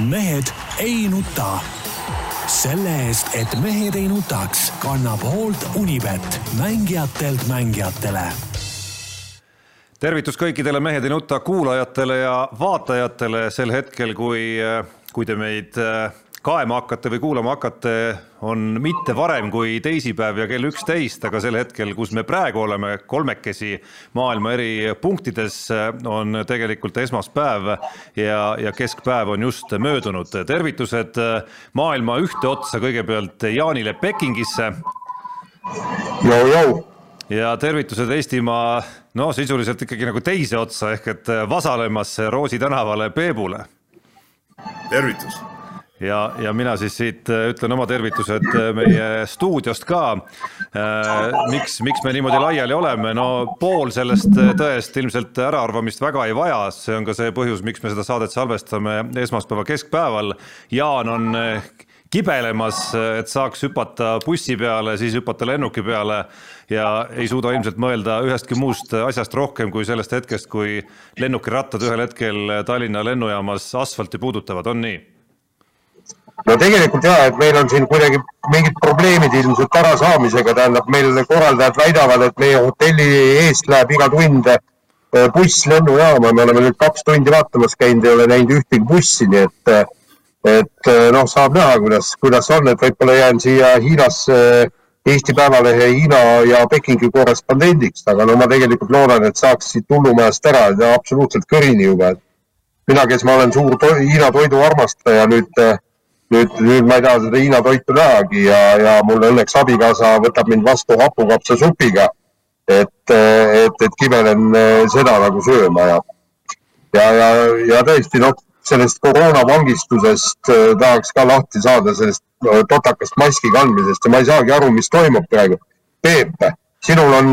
mehed ei nuta. selle eest, et mehed ei nutaks, kannab hoolt Unibet, mängijatelt mängijatele tervitus kõikidele Mehed ei nuta kuulajatele ja vaatajatele sel hetkel, kui, kui te meid kaema hakkate või kuulama hakkate, on mitte varem kui teisipäev ja kell üksteist, aga sel hetkel, kus me praegu oleme kolmekesi maailma eri punktides, on tegelikult esmaspäev ja, ja keskpäev on just möödunud. tervitused maailma ühte otsa kõigepealt Jaanile Pekingisse. ja tervitused Eestimaa, no sisuliselt ikkagi nagu teise otsa ehk et Vasalemmasse Roosi tänavale Peebule. tervitus ja, ja mina siis siit äh, ütlen oma tervitused äh, meie stuudiost ka. Äh, miks, miks me niimoodi laiali oleme, no pool sellest tõest ilmselt äraarvamist väga ei vaja, see on ka see põhjus, miks me seda saadet salvestame esmaspäeva keskpäeval. Jaan on kibelemas, et saaks hüpata bussi peale, siis hüpata lennuki peale ja ei suuda ilmselt mõelda ühestki muust asjast rohkem kui sellest hetkest, kui lennukirattad ühel hetkel Tallinna lennujaamas asfalti puudutavad, on nii? No tegelikult ja, et meil on siin kuidagi mingid probleemid ilmselt ärasaamisega, tähendab, meil korraldajad väidavad, et meie hotelli eest läheb iga tund eh, buss lennujaama, me oleme nüüd kaks tundi vaatamas käinud, ei ole näinud ühtegi bussi, nii et, eh, et eh, noh, saab näha, kuidas, kuidas on, et võib-olla jään siia Hiinasse Eesti Päevalehe Hiina ja Pekingi korrespondendiks, aga no ma tegelikult loodan, et saaks siit hullumajast ära, absoluutselt kõrini juba. mina, kes ma olen suur to Hiina toidu armastaja, nüüd nüüd, nüüd ma ei taha seda Hiina toitu nähagi ja, ja mul õnneks abikaasa võtab mind vastu hapukapsasupiga. et, et, et kibelen eh, seda nagu sööma ja, ja, ja, ja tõesti noh, sellest koroonavangistusest eh, tahaks ka lahti saada, sellest eh, totakast maski kandmisest ja ma ei saagi aru, mis toimub praegu. Peep, sinul on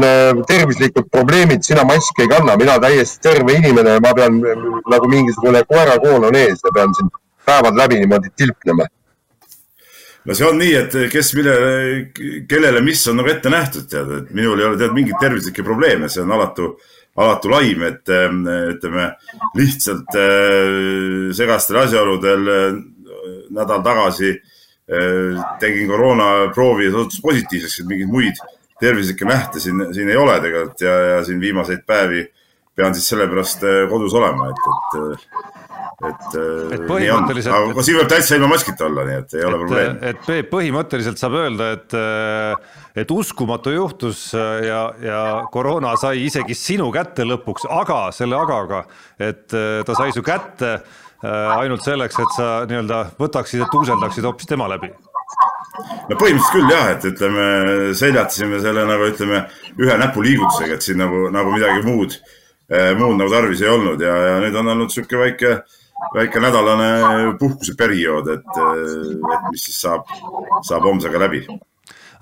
tervislikud probleemid, sina maski ei kanna, mina täiesti terve inimene, ma pean nagu mingisugune koerakoon on ees ja pean siin päevad läbi niimoodi tilpnema. no see on nii, et kes millele, kellele mis on nagu ette nähtud, tead, et minul ei ole tead mingeid tervislikke probleeme, see on alatu, alatu laim, et ütleme lihtsalt äh, segastel asjaoludel äh, nädal tagasi äh, tegin koroonaproovi ja see osutus positiivseks, et mingeid muid tervislikke nähte siin, siin ei ole tegelikult ja, ja siin viimaseid päevi pean siis sellepärast kodus olema, et, et et, äh, et põhimõtteliselt. aga siin võib täitsa ilma maskita olla, nii et ei ole probleemi. et Peep, põhimõtteliselt saab öelda, et, äh, et uskumatu juhtus äh, ja, ja koroona sai isegi sinu kätte lõpuks, aga selle agaga, et ta sai su kätte ainult selleks, et sa nii-öelda võtaksid ja tuuseldaksid hoopis tema läbi no põhimõtteliselt küll jah, et ütleme, seljatasime selle nagu ütleme ühe näpuliigutusega, et siin nagu, nagu midagi muud, muud nagu tarvis ei olnud ja, ja nüüd on olnud sihuke väike äh, väike nädalane puhkuseperiood, et, et mis siis saab, saab homsega läbi.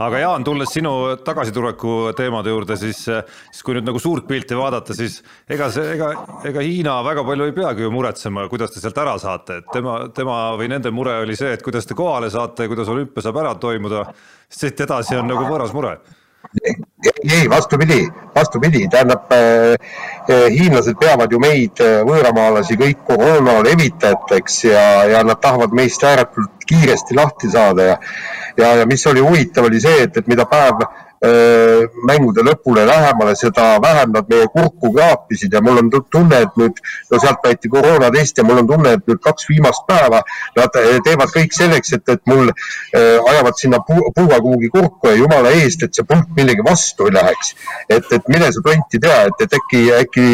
Aga Jaan, tulles sinu tagasituleku teemade juurde, siis, siis kui nüüd nagu suurt pilti vaadata, siis ega see, ega, ega Hiina väga palju ei peagi ju muretsema, kuidas te sealt ära saate, et tema, tema või nende mure oli see, et kuidas te kohale saate, kuidas olümpia saab ära toimuda, siit edasi on nagu võõras mure ei, vastupidi, vastupidi, tähendab äh, äh, hiinlased peavad ju meid äh,, võõramaalasi, kõik koroona levitajateks ja, ja nad tahavad meist ääretult kiiresti lahti saada ja, ja, ja mis oli huvitav, oli see, et, et mida päev mängude lõpule lähemale, seda vähem nad meie kurku kraapisid ja mul on tunne, et nüüd, no sealt võeti koroonatest ja mul on tunne, et nüüd kaks viimast päeva nad teevad kõik selleks, et, et mul äh, ajavad sinna puu, puuga kuhugi kurku ja jumala eest, et see pulk millegi vastu ei läheks. et, et mine sa tonti tea, et, et äkki, äkki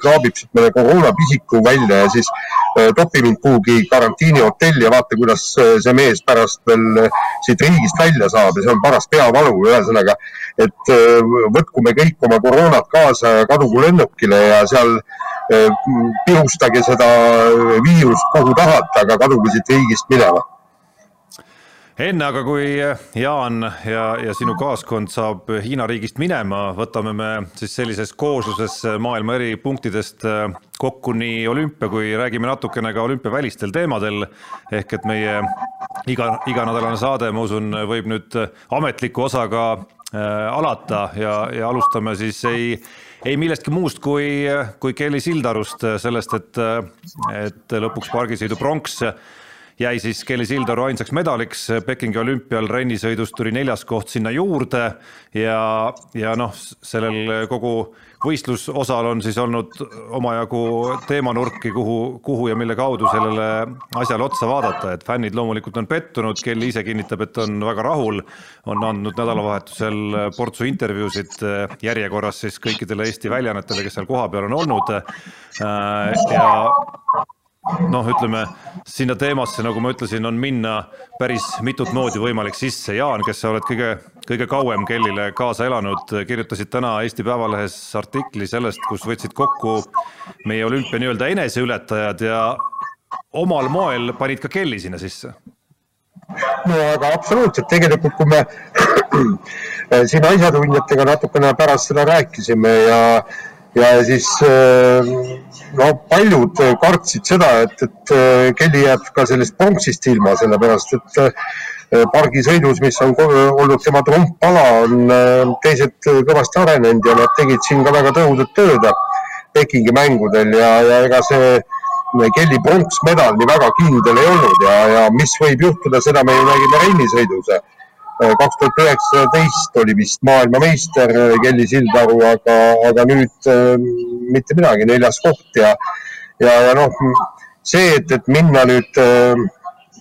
kraabib siit mõne koroonapisiku välja ja siis äh, topi mind kuhugi karantiinihotelli ja vaata, kuidas see mees pärast veel siit riigist välja saab ja see on paras peavalu, ühesõnaga et äh, võtku me kõik oma koroonad kaasa ja kadugu lennukile ja seal äh, pihustage seda viirust kuhu tahate, aga kaduge siit riigist minema enne aga, kui Jaan ja, ja sinu kaaskond saab Hiina riigist minema, võtame me siis sellises koosluses maailma eri punktidest äh, kokku nii olümpia kui räägime natukene ka olümpiavälistel teemadel. ehk et meie iga, iganädalane saade, ma usun, võib nüüd ametliku osaga Äh, alata ja, ja alustame siis ei, ei millestki muust kui, kui Kelly Sildarust, sellest, et, et lõpuks pargisõidu pronks jäi siis Kelly Sildaru ainsaks medaliks Pekingi olümpial rennisõidus tuli neljas koht sinna juurde ja, ja noh, sellel kogu võistlusosal on siis olnud omajagu teemanurki, kuhu, kuhu ja mille kaudu sellele asjale otsa vaadata, et fännid loomulikult on pettunud, Kelly ise kinnitab, et on väga rahul, on andnud nädalavahetusel portsu intervjuusid järjekorras siis kõikidele Eesti väljaannetele, kes seal kohapeal on olnud ja noh, ütleme sinna teemasse, nagu ma ütlesin, on minna päris mitut moodi võimalik sisse. Jaan, kes sa oled kõige, kõige kauem Kellile kaasa elanud, kirjutasid täna Eesti Päevalehes artikli sellest, kus võtsid kokku meie olümpia nii-öelda eneseületajad ja omal moel panid ka Kelly sinna sisse. no aga absoluutselt, tegelikult kui me siin asjatundjatega natukene pärast seda rääkisime ja ja siis äh, no paljud kartsid seda, et, et äh, Kelly jääb ka sellest pronksist ilma, sellepärast et äh, pargisõidus, mis on olnud tema trumppala, on teised kõvasti arenenud ja nad tegid siin ka väga tõhusat tööd Pekingi mängudel ja, ja ega see Kelly pronksmedal nii väga kindel ei olnud ja, ja mis võib juhtuda, seda me ju nägime rennisõidus kaks tuhat üheksateist oli vist maailmameister Kelly Sildaru, aga, aga nüüd äh, mitte midagi, neljas koht ja, ja, ja noh, see, et, et minna nüüd äh,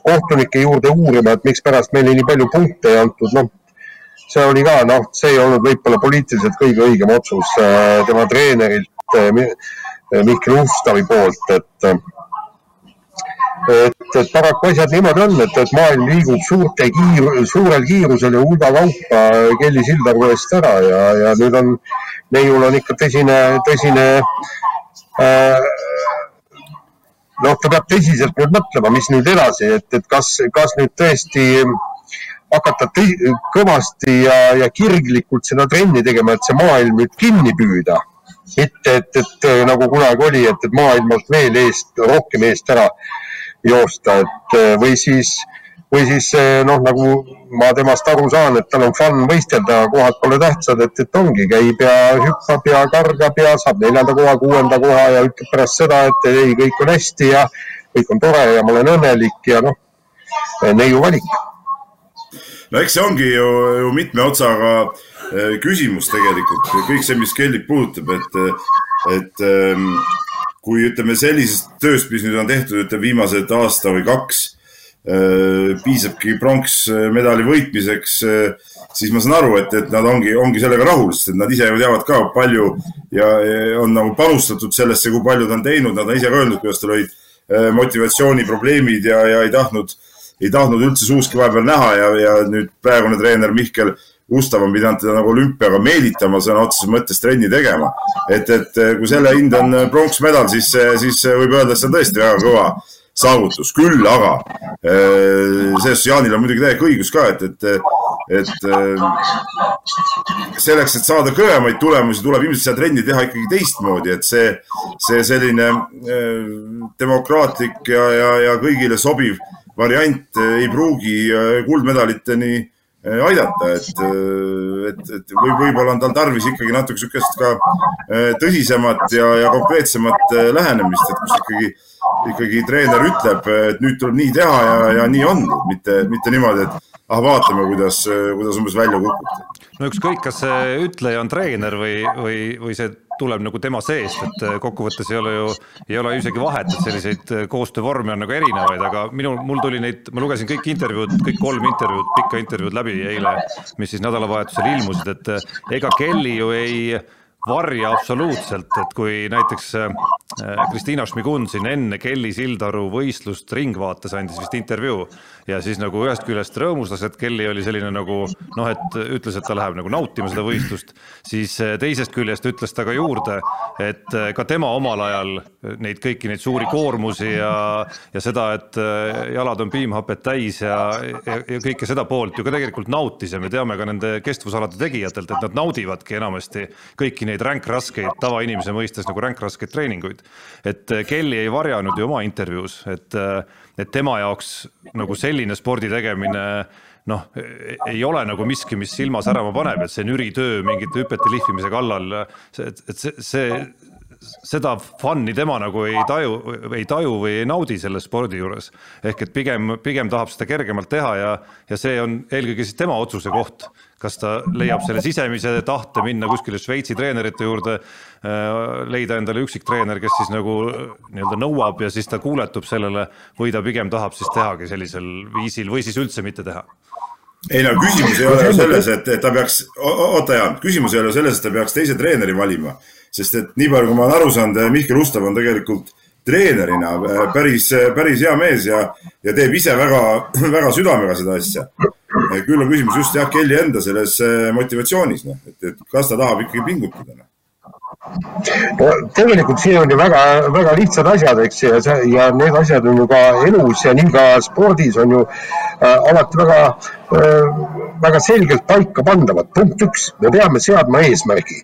kohtunike juurde uurima, et mikspärast meile nii palju punkte ei antud, noh, see oli ka, noh, see ei olnud võib-olla poliitiliselt kõige õigem otsus äh, tema treenerilt Mihkel Ustavi poolt, et et, et paraku asjad niimoodi on, et, et maailm liigub suurte kiir, suurel kiirusel ja hulga kaupa Kelly Sildaru eest ära ja, ja nüüd on, neiul on ikka tõsine, tõsine äh, noh, ta peab tõsiselt nüüd mõtlema, mis nüüd edasi, et, et kas, kas nüüd tõesti hakata kõvasti ja, ja kirglikult seda trenni tegema, et see maailm nüüd kinni püüda. mitte, et, et nagu kunagi oli, et, et maailmalt veel eest, rohkem eest ära joosta, et eh, või siis, või siis eh, noh, nagu ma temast aru saan, et tal on fun võistelda, kohad pole tähtsad, et, et ongi, käib ja hüppab ja kargab ja saab neljanda koha, kuuenda koha ja ütleb pärast seda, et ei, kõik on hästi ja kõik on tore ja ma olen õnnelik ja noh, neiu valik. no eks see ongi ju, ju mitme otsaga eh, küsimus tegelikult, kõik see, mis Kellit puudutab, et, et kui ütleme sellisest tööst, mis nüüd on tehtud, ütleme viimased aasta või kaks, äh, piisabki pronksmedali võitmiseks, äh, siis ma saan aru, et, et nad ongi, ongi sellega rahul, sest et nad ise ju teavad ka palju ja on nagu panustatud sellesse, kui palju ta on teinud, nad on ise ka öelnud, kuidas tal olid äh, motivatsiooniprobleemid ja, ja ei tahtnud, ei tahtnud üldse suuski vahepeal näha ja, ja nüüd praegune treener Mihkel Gustav on pidanud teda nagu olümpiaga meelitama sõna otseses mõttes trenni tegema. et, et kui selle hind on pronksmedal, siis, siis võib öelda, et see on tõesti väga kõva saavutus, küll aga eh, selles Jaanil on muidugi täiega õigus ka, et, et, et eh, selleks, et saada kõvemaid tulemusi, tuleb ilmselt seda trenni teha ikkagi teistmoodi, et see, see selline eh, demokraatlik ja, ja, ja kõigile sobiv variant ei pruugi kuldmedaliteni Eh, aidata, et, eh, et, et või võib-olla on tal tarvis ikkagi natuke niisugust ka eh, tõsisemat ja, ja konkreetsemat lähenemist, et kus ikkagi, ikkagi treener ütleb, et nüüd tuleb nii teha ja, ja nii on, mitte, mitte niimoodi, et ah, vaatame, kuidas, kuidas umbes välja kukub. no ükskõik, kas see ütleja on treener või, või, või see tuleb nagu tema seest, et kokkuvõttes ei ole ju, ei ole isegi vahet, et selliseid koostöövorme on nagu erinevaid, aga minul, mul tuli neid, ma lugesin kõik intervjuud, kõik kolm intervjuud, pikka intervjuud läbi eile, mis siis nädalavahetusel ilmusid, et ega Kelly ju ei varja absoluutselt, et kui näiteks Kristiina Šmigun siin enne Kelly Sildaru võistlust Ringvaates andis vist intervjuu ja siis nagu ühest küljest rõõmustas, et Kelly oli selline nagu noh, et ütles, et ta läheb nagu nautima seda võistlust, siis eh, teisest küljest ütles ta ka juurde, et eh, ka tema omal ajal neid kõiki neid suuri koormusi ja, ja seda, et eh, jalad on piimhapet täis ja, ja, ja kõike seda poolt ju ka tegelikult nautis ja me teame ka nende kestvusalade tegijatelt, et nad naudivadki enamasti kõiki neid ränkraskeid tavainimese mõistes nagu ränkraskeid treeninguid. et Kelly ei varjanud ju oma intervjuus, et et tema jaoks nagu selline spordi tegemine noh, ei ole nagu miski, mis silma särama paneb, et see on üritöö mingite hüpete lihvimise kallal, et, et see, see seda fun'i tema nagu ei taju, ei taju või ei naudi selle spordi juures. ehk et pigem, pigem tahab seda kergemalt teha ja, ja see on eelkõige siis tema otsuse koht. Kas ta leiab selle sisemise tahte minna kuskile Šveitsi treenerite juurde, äh, leida endale üksiktreener, kes siis nagu nii-öelda nõuab ja siis ta kuuletub sellele või ta pigem tahab siis tehagi sellisel viisil või siis üldse mitte teha ei no küsimus ei ole ju selles, et, et ta peaks, oota Jaan, küsimus ei ole selles, et ta peaks teise treeneri valima. sest et nii palju, kui ma olen aru saanud, Mihkel Ustav on tegelikult treenerina äh, päris, päris hea mees ja, ja teeb ise väga, väga südamega seda asja. Küll on küsimus just jah, Kelly enda selles äh, motivatsioonis, noh, et, et kas ta tahab ikkagi pingutada noh no tegelikult siin on ju väga, väga lihtsad asjad, eks ja see ja need asjad on ju ka elus ja nii ka spordis on ju äh, alati väga äh,, väga selgelt paika pandavad. punkt üks, me peame seadma eesmärgi.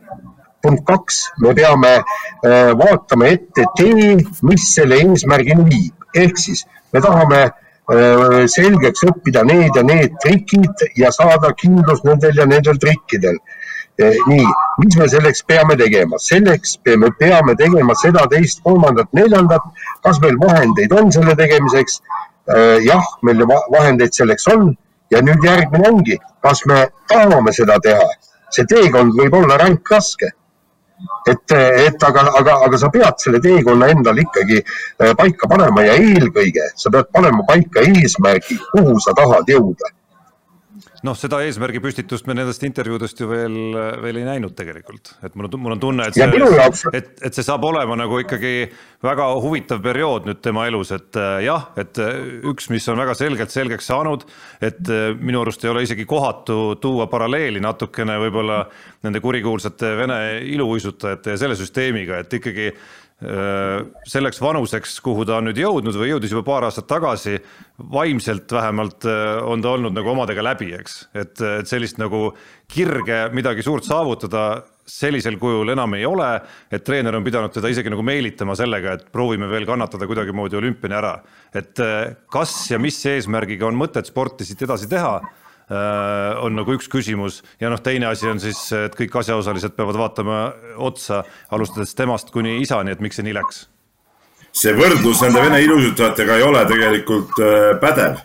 punkt kaks, me peame äh, vaatama ette tee, mis selle eesmärgini viib, ehk siis me tahame äh, selgeks õppida need ja need trikid ja saada kindlus nendel ja nendel trikkidel nii, mis me selleks peame tegema? selleks me peame tegema seda, teist, kolmandat, neljandat. kas meil vahendeid on selle tegemiseks? Jah, meil vahendeid selleks on ja nüüd järgmine ongi, kas me tahame seda teha? see teekond võib olla ränk raske. Et, et aga, aga, aga sa pead selle teekonna endal ikkagi eh, paika panema ja eelkõige sa pead panema paika eesmärgi, kuhu sa tahad jõuda noh, seda eesmärgi püstitust me nendest intervjuudest ju veel, veel ei näinud tegelikult, et mul on, mul on tunne, et see, et, et see saab olema nagu ikkagi väga huvitav periood nüüd tema elus, et äh, jah, et äh, üks, mis on väga selgelt selgeks saanud, et äh, minu arust ei ole isegi kohatu tuua paralleeli natukene võib-olla nende kurikuulsate Vene iluuisutajate ja selle süsteemiga, et ikkagi selleks vanuseks, kuhu ta on nüüd jõudnud või jõudis juba paar aastat tagasi, vaimselt vähemalt äh, on ta olnud nagu omadega läbi, eks, et, et sellist nagu kirge midagi suurt saavutada sellisel kujul enam ei ole, et treener on pidanud teda isegi nagu meelitama sellega, et proovime veel kannatada kuidagimoodi olümpiani ära. et äh, kas ja mis eesmärgiga on mõtet sporti siit edasi teha on nagu üks küsimus. Ja noh, teine asi on siis, et kõik asjaosalised peavad vaatama otsa, alustades temast kuni isani, et miks see nii läks. see võrdlus nende Vene ilusutajatega ei ole tegelikult äh, pädev,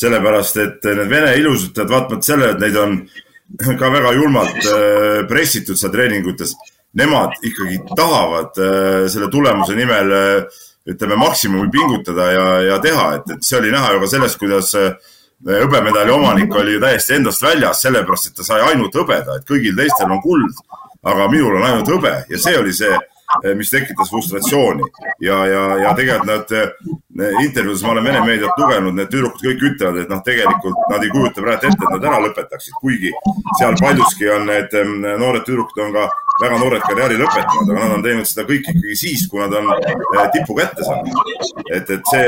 sellepärast et need Vene ilusutajad, vaatamata sellele, et neid on ka väga julmalt äh, pressitud seal treeningutes, nemad ikkagi tahavad selle tulemuse nimel ütleme, maksimumi pingutada ja, ja teha, et, et see oli näha ju ka sellest, kuidas äh, hõbemedali omanik oli ju täiesti endast väljas, sellepärast et ta sai ainult hõbeda, et kõigil teistel on kuld, aga minul on ainult hõbe. Ja see oli see, mis tekitas frustratsiooni. Ja, ja, ja tegelikult nad intervjuudes, ma olen Vene meediat lugenud, need tüdrukud kõik ütlevad, et noh, tegelikult nad ei kujuta praegu ette, et nad ära lõpetaksid, kuigi seal paljuski on need noored tüdrukud on ka väga noored karjääri lõpetanud, aga nad on teinud seda kõik ikkagi siis, kui nad on eh, tipu kätte saanud. et, et see,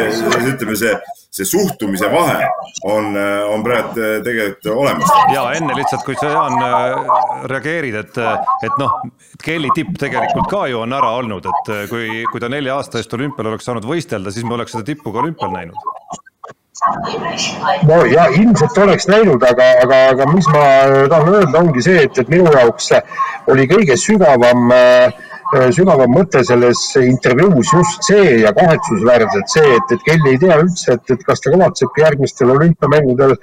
ütleme see, see suhtumise vahe on, on praegu eh, tegelikult olemas. ja enne lihtsalt, kui sa Jaan reageerid, et, et noh, Kelly tipp tegelikult ka ju on ära olnud, et kui, kui ta nelja aasta eest olümpial oleks saanud võistelda, siis me oleks seda tippu ka olümpial näinud no ja ilmselt oleks näinud, aga, aga, aga mis ma tahan öelda, ongi see, et, et minu jaoks oli kõige sügavam äh, sügavam mõte selles intervjuus just see ja kahetsusväärselt see, et, et Kelly ei tea üldse, et, et kas ta kavatsebki järgmistel olümpiamängudel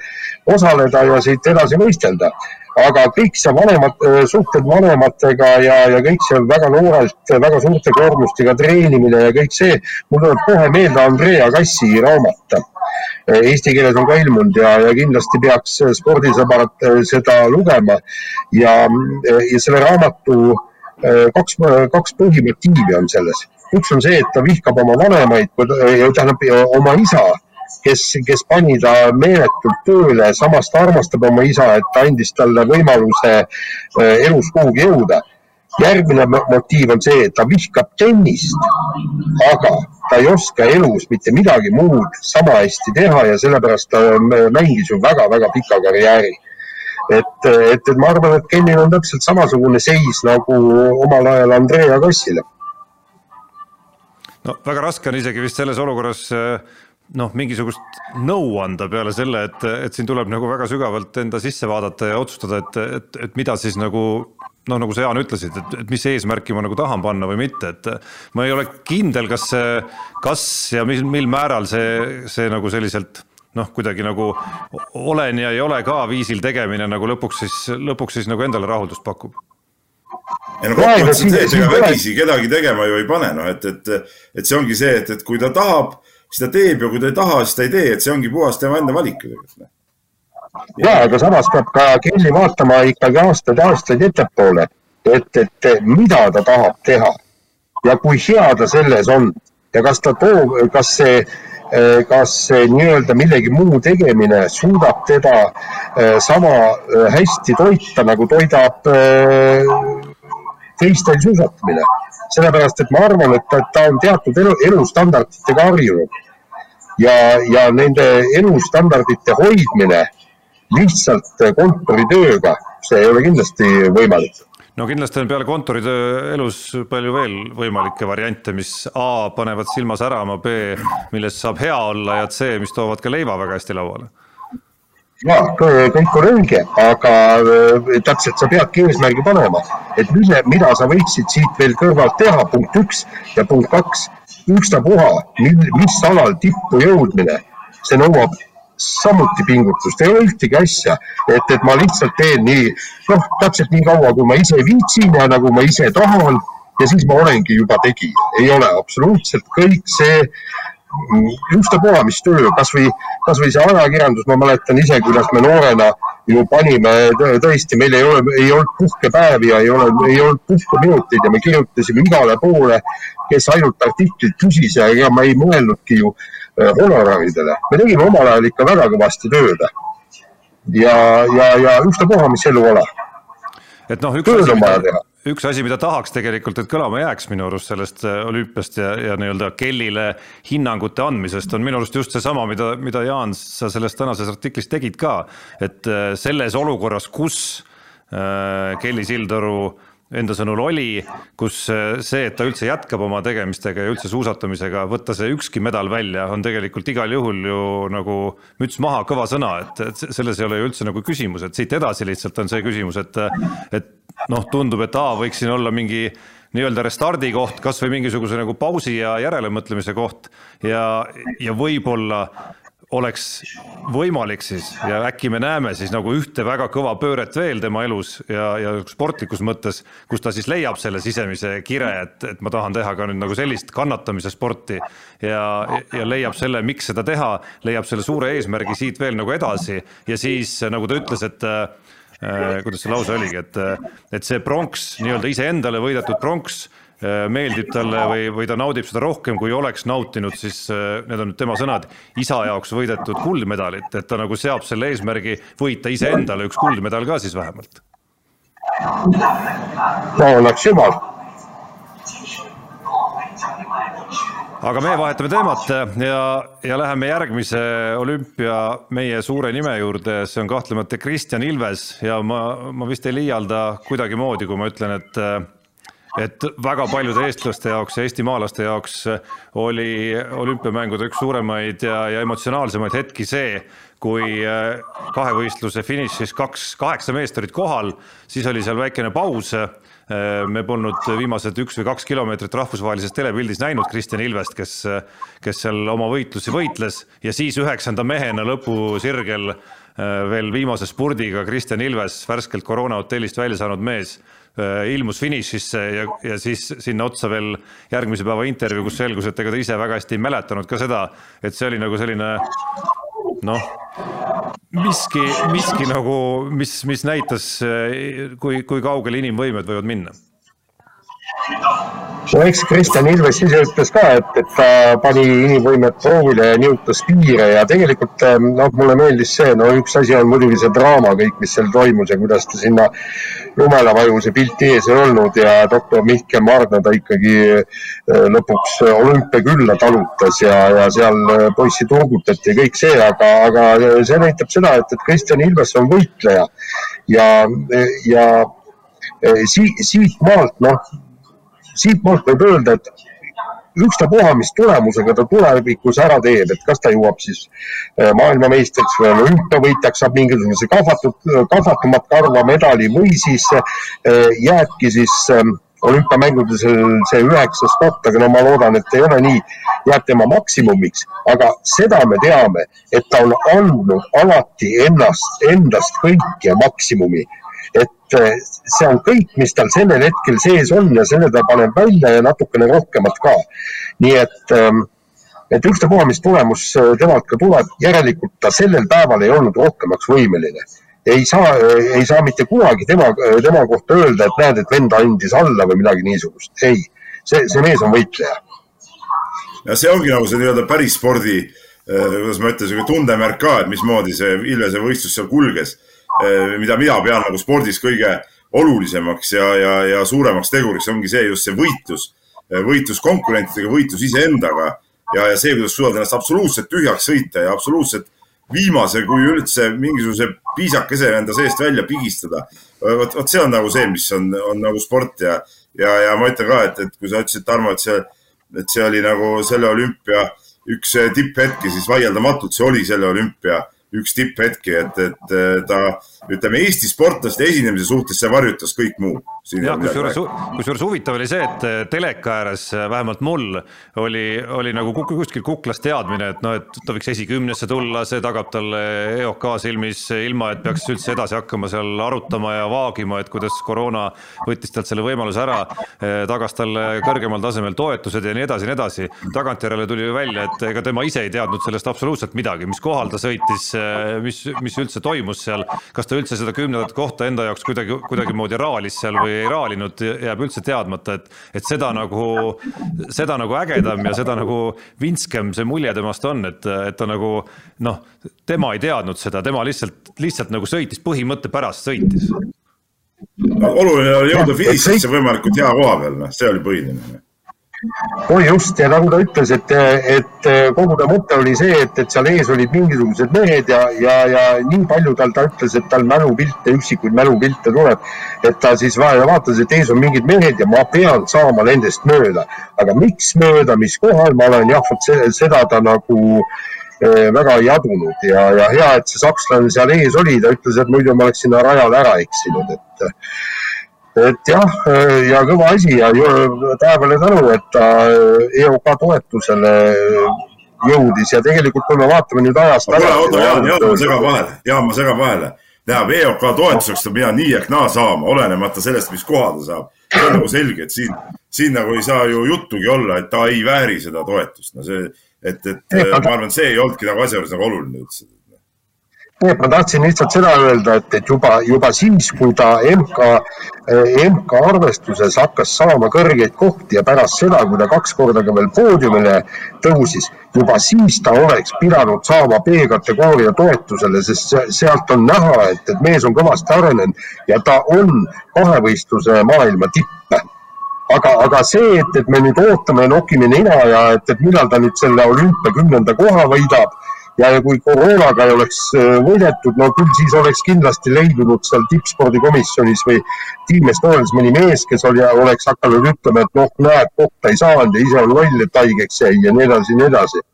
osaleda ja siit edasi võistelda. aga kõik see vanemad, äh, suhted vanematega ja, ja kõik see väga noorelt, väga suurte koormustega treenimine ja kõik see, mul tuleb kohe meelde Andrea Kassi raamat Eh, eesti keeles on ka ilmunud ja, ja kindlasti peaks spordisõbrad eh, seda lugema ja, ja selle raamatu kaks, kaks põhimotiivi on selles. üks on see, et ta vihkab oma vanemaid, tähendab oma isa, kes, kes pani ta meeletult tööle, samas ta armastab oma isa, et ta andis talle võimaluse elus kuhugi jõuda järgmine motiiv on see, et ta vihkab tennist, aga ta ei oska elus mitte midagi muud sama hästi teha ja sellepärast ta mängis ju väga-väga pika karjääri. Et, et, et ma arvan, et Kennil on täpselt samasugune seis nagu omal ajal Andrea Kassile. no väga raske on isegi vist selles olukorras äh, noh, mingisugust nõu anda peale selle, et, et siin tuleb nagu väga sügavalt enda sisse vaadata ja otsustada, et, et, et mida siis nagu noh, nagu sa Jaan ütlesid, et, et mis eesmärki ma nagu tahan panna või mitte, et ma ei ole kindel, kas see, kas ja mil, mil määral see, see nagu selliselt noh, kuidagi nagu olen ja ei ole ka viisil tegemine nagu lõpuks siis, lõpuks siis nagu endale rahuldust pakub. Ei no kokkuvõttes on see, et ega vägisi kedagi tegema ju ei pane, noh et, et, et see ongi see, et, et kui ta tahab, siis ta teeb ja kui ta ei taha, siis ta ei tee, et see ongi puhas tema enda valik. Ja, aga samas peab ka Kelly vaatama ikkagi aastaid-aastaid ettepoole, et, et mida ta tahab teha ja kui hea ta selles on ja kas ta toob, kas see kas nii-öelda millegi muu tegemine suudab teda sama hästi toita, nagu toidab teistel suusatamine? Sellepärast et ma arvan, et ta, ta on teatud elu, elustandarditega harjunud ja, ja nende elustandardite hoidmine lihtsalt kontoritööga, see ei ole kindlasti võimalik no kindlasti on peale kontoritöö elus palju veel võimalikke variante, mis A panevad silma särama, B milles saab hea olla ja C, mis toovad ka leiva väga hästi lauale. Ja kõik on õige, aga äh, täpselt sa peadki eesmärgi panema, et mille, mida sa võiksid siit veel kõrvalt teha, punkt üks ja punkt kaks, ükstapuha, mis alal tippu jõudmine, see nõuab samuti pingutust, ei ole ühtegi asja, et, et ma lihtsalt teen nii, noh, täpselt nii kaua, kui ma ise viitsin ja nagu ma ise tahan ja siis ma olengi juba tegija, ei ole absoluutselt kõik see ükstapuha, mis töö, kasvõi, kasvõi see ajakirjandus, ma mäletan ise, kuidas me noorena ju panime tõesti, meil ei ole, ei olnud puhkepäevi ja ei ole, ei olnud puhkeminuteid ja me kirjutasime igale poole, kes ainult artiklit küsis ja ega ma ei mõelnudki ju honoraridele. me tegime omal ajal ikka väga kõvasti tööd. ja, ja, ja ükstapuha, mis elu ole. et noh, üks asi, mida, üks asi, mida tahaks tegelikult, et kõlama jääks minu arust sellest äh, olümpiast ja, ja nii-öelda kellile hinnangute andmisest on minu arust just seesama, mida, mida Jaan, sa selles tänases artiklis tegid ka. et äh, selles olukorras, kus äh, Kelly Sildaru enda sõnul oli, kus äh, see, et ta üldse jätkab oma tegemistega ja üldse suusatamisega, võtta see ükski medal välja, on tegelikult igal juhul ju nagu müts maha, kõva sõna, et, et selles ei ole ju üldse nagu küsimus, et siit edasi lihtsalt on see küsimus, et, et noh, tundub, et A võiks siin olla mingi nii-öelda restardi koht, kasvõi mingisuguse nagu pausi ja järelemõtlemise koht ja, ja võib-olla oleks võimalik siis ja äkki me näeme siis nagu ühte väga kõva pööret veel tema elus ja, ja sportlikus mõttes, kus ta siis leiab selle sisemise kire, et, et ma tahan teha ka nüüd nagu sellist kannatamise sporti ja, ja leiab selle, miks seda teha, leiab selle suure eesmärgi siit veel nagu edasi ja siis nagu ta ütles, et Äh, kuidas see lause oligi, et, et see pronks, nii-öelda iseendale võidetud pronks meeldib talle või, või ta naudib seda rohkem, kui oleks nautinud siis, äh, need on nüüd tema sõnad, isa jaoks võidetud kuldmedalit, et ta nagu seab selle eesmärgi võita iseendale üks kuldmedal ka siis vähemalt. no oleks jumal. Aga me vahetame teemat ja, ja läheme järgmise olümpia meie suure nime juurde, see on kahtlemata Kristjan Ilves ja ma, ma vist ei liialda kuidagimoodi, kui ma ütlen, et et väga paljude eestlaste jaoks ja eestimaalaste jaoks oli olümpiamängude üks suuremaid ja, ja emotsionaalsemaid hetki see, kui kahevõistluse finišis kaks, kaheksa meest olid kohal, siis oli seal väikene paus. Äh, me polnud viimased üks või kaks kilomeetrit rahvusvahelises telepildis näinud Kristjan Ilvest, kes, kes seal oma võitlusi võitles. Ja siis üheksanda mehena lõpusirgel veel viimase spurdiga Kristjan Ilves, värskelt koroonahotellist välja saanud mees, ilmus finišisse ja, ja siis sinna otsa veel järgmise päeva intervjuu, kus selgus, et ega ta ise väga hästi ei mäletanud ka seda, et see oli nagu selline noh, miski, miski nagu, mis, mis näitas, kui, kui kaugele inimvõimed võivad minna no eks Kristjan Ilves ise ütles ka, et, et ta pani inimvõimet proovile ja nihutas piire ja tegelikult noh, mulle meeldis see, no üks asi on muidugi see draama kõik, mis seal toimus ja kuidas ta sinna jumelavajuse pilti ees ei olnud ja doktor Mihkel Margna ta ikkagi äh, lõpuks olümpiakülla talutas ja, ja seal äh, poissi turgutati ja kõik see, aga, aga see näitab seda, et, et Kristjan Ilves on võitleja ja, ja siit, siit maalt noh siitpoolt võib öelda, et ükstapuha, mis tulemusega ta tulevikus ära teeb, et kas ta jõuab siis äh, maailmameistriks või olümpiavõitjaks, saab mingisuguse kahvatud, kahvatumat karva medali või siis jääbki siis ähm, olümpiamängudel see üheksas koht, aga no ma loodan, et ei ole nii, jääb tema maksimumiks, aga seda me teame, et ta on andnud alati ennast, endast kõik ja maksimumi. et see on kõik, mis tal sellel hetkel sees on ja selle ta paneb välja ja natukene rohkemat ka. nii et ähm, et ükstapuha, mis tulemus äh, temalt ka tuleb, järelikult ta sellel päeval ei olnud rohkemaks võimeline ei saa, ei saa mitte kunagi tema, tema kohta öelda, et näed, et vend andis alla või midagi niisugust. ei, see, see mees on võitleja. ja see ongi nagu see nii-öelda päris spordi, kuidas ma ütlen, sihuke tundemärk ka, et mismoodi see Ilvese võistlus seal kulges. Mida mina pean nagu spordis kõige olulisemaks ja, ja, ja suuremaks teguriks ongi see just see võitlus, eh, võitlus konkurentidega, võitlus iseendaga ja, ja see, kuidas suudad ennast absoluutselt tühjaks sõita ja absoluutselt viimase, kui üldse mingisuguse piisakese enda seest välja pigistada. vot, vot see on nagu see, mis on, on nagu sport ja, ja, ja ma ütlen ka, et, et kui sa ütlesid, Tarmo, et see, et see oli nagu selle olümpia üks tipphetki, siis vaieldamatult see oli selle olümpia üks tipphetki, et, et ta ütleme Eesti sportlaste esinemise suhtes see varjutas kõik muu. jah, kusjuures, kusjuures huvitav oli see, et teleka ääres vähemalt mul oli, oli nagu kuskil kuklas teadmine, et noh, et ta võiks esikümnesse tulla, see tagab talle EOK silmis, ilma et peaks üldse edasi hakkama seal arutama ja vaagima, et kuidas koroona võttis talt selle võimaluse ära, tagas talle kõrgemal tasemel toetused ja nii edasi ja nii edasi. tagantjärele tuli ju välja, et ega tema ise ei teadnud sellest absoluutselt midagi, mis kohal ta sõitis mis, mis üldse toimus seal, kas ta üldse seda kümnendat kohta enda jaoks kuidagi, kuidagimoodi raalis seal või ei raalinud, jääb üldse teadmata, et, et seda nagu, seda nagu ägedam ja seda nagu vintskem see mulje temast on, et, et ta nagu noh, tema ei teadnud seda, tema lihtsalt, lihtsalt nagu sõitis põhimõtte pärast sõitis no,. oluline oli jõuda finišisse võimalikult hea koha peal, noh, see oli põhiline oi just ja nagu ta ütles, et, et kogu ta mõte oli see, et, et seal ees olid mingisugused mehed ja, ja, ja nii palju tal, ta ütles, et tal mälupilte, üksikuid mälupilte tuleb. et ta siis vaatas, et ees on mingid mehed ja ma pean saama nendest mööda, aga miks mööda, mis kohal ma olen, jah, vot seda ta nagu eh, väga ei adunud ja, ja hea, et see sakslane seal ees oli, ta ütles, et muidu ma oleks sinna rajale ära eksinud, et et jah, ja kõva asi ja taevale tänu, et ta EOK toetusele jõudis ja tegelikult, kui me vaatame nüüd ajast. kuule, oota, Jaan, Jaan, ma segan vahele, Jaan, ma segan vahele. tähendab, EOK toetuseks ta peab nii ehk naa saama, olenemata sellest, mis koha ta saab. see on nagu selge, et siin, siin nagu ei saa ju juttugi olla, et ta ei vääri seda toetust. no see, et, et ma arvan, see ei olnudki nagu asja juures nagu oluline üldse ma tahtsin lihtsalt seda öelda, et, et juba, juba siis, kui ta MK, MK arvestuses hakkas saama kõrgeid kohti ja pärast seda, kui ta kaks korda ka veel poodiumile tõusis, juba siis ta oleks pidanud saama B-kategooria toetusele, sest sealt on näha, et, et mees on kõvasti arenenud ja ta on kahevõistluse maailma tipp. Aga, aga see, et, et me nüüd ootame, nokime nina ja et, et millal ta nüüd selle olümpia kümnenda koha võidab ja kui koroonaga ei oleks äh, võidetud, no küll siis oleks kindlasti leidunud seal tippspordikomisjonis või Team Estonias mõni mees, kes oli, oleks hakanud ütlema, et noh, näed, kohta ei saanud ja ise on loll, et haigeks jäi ja nii edasi ja nii edasi.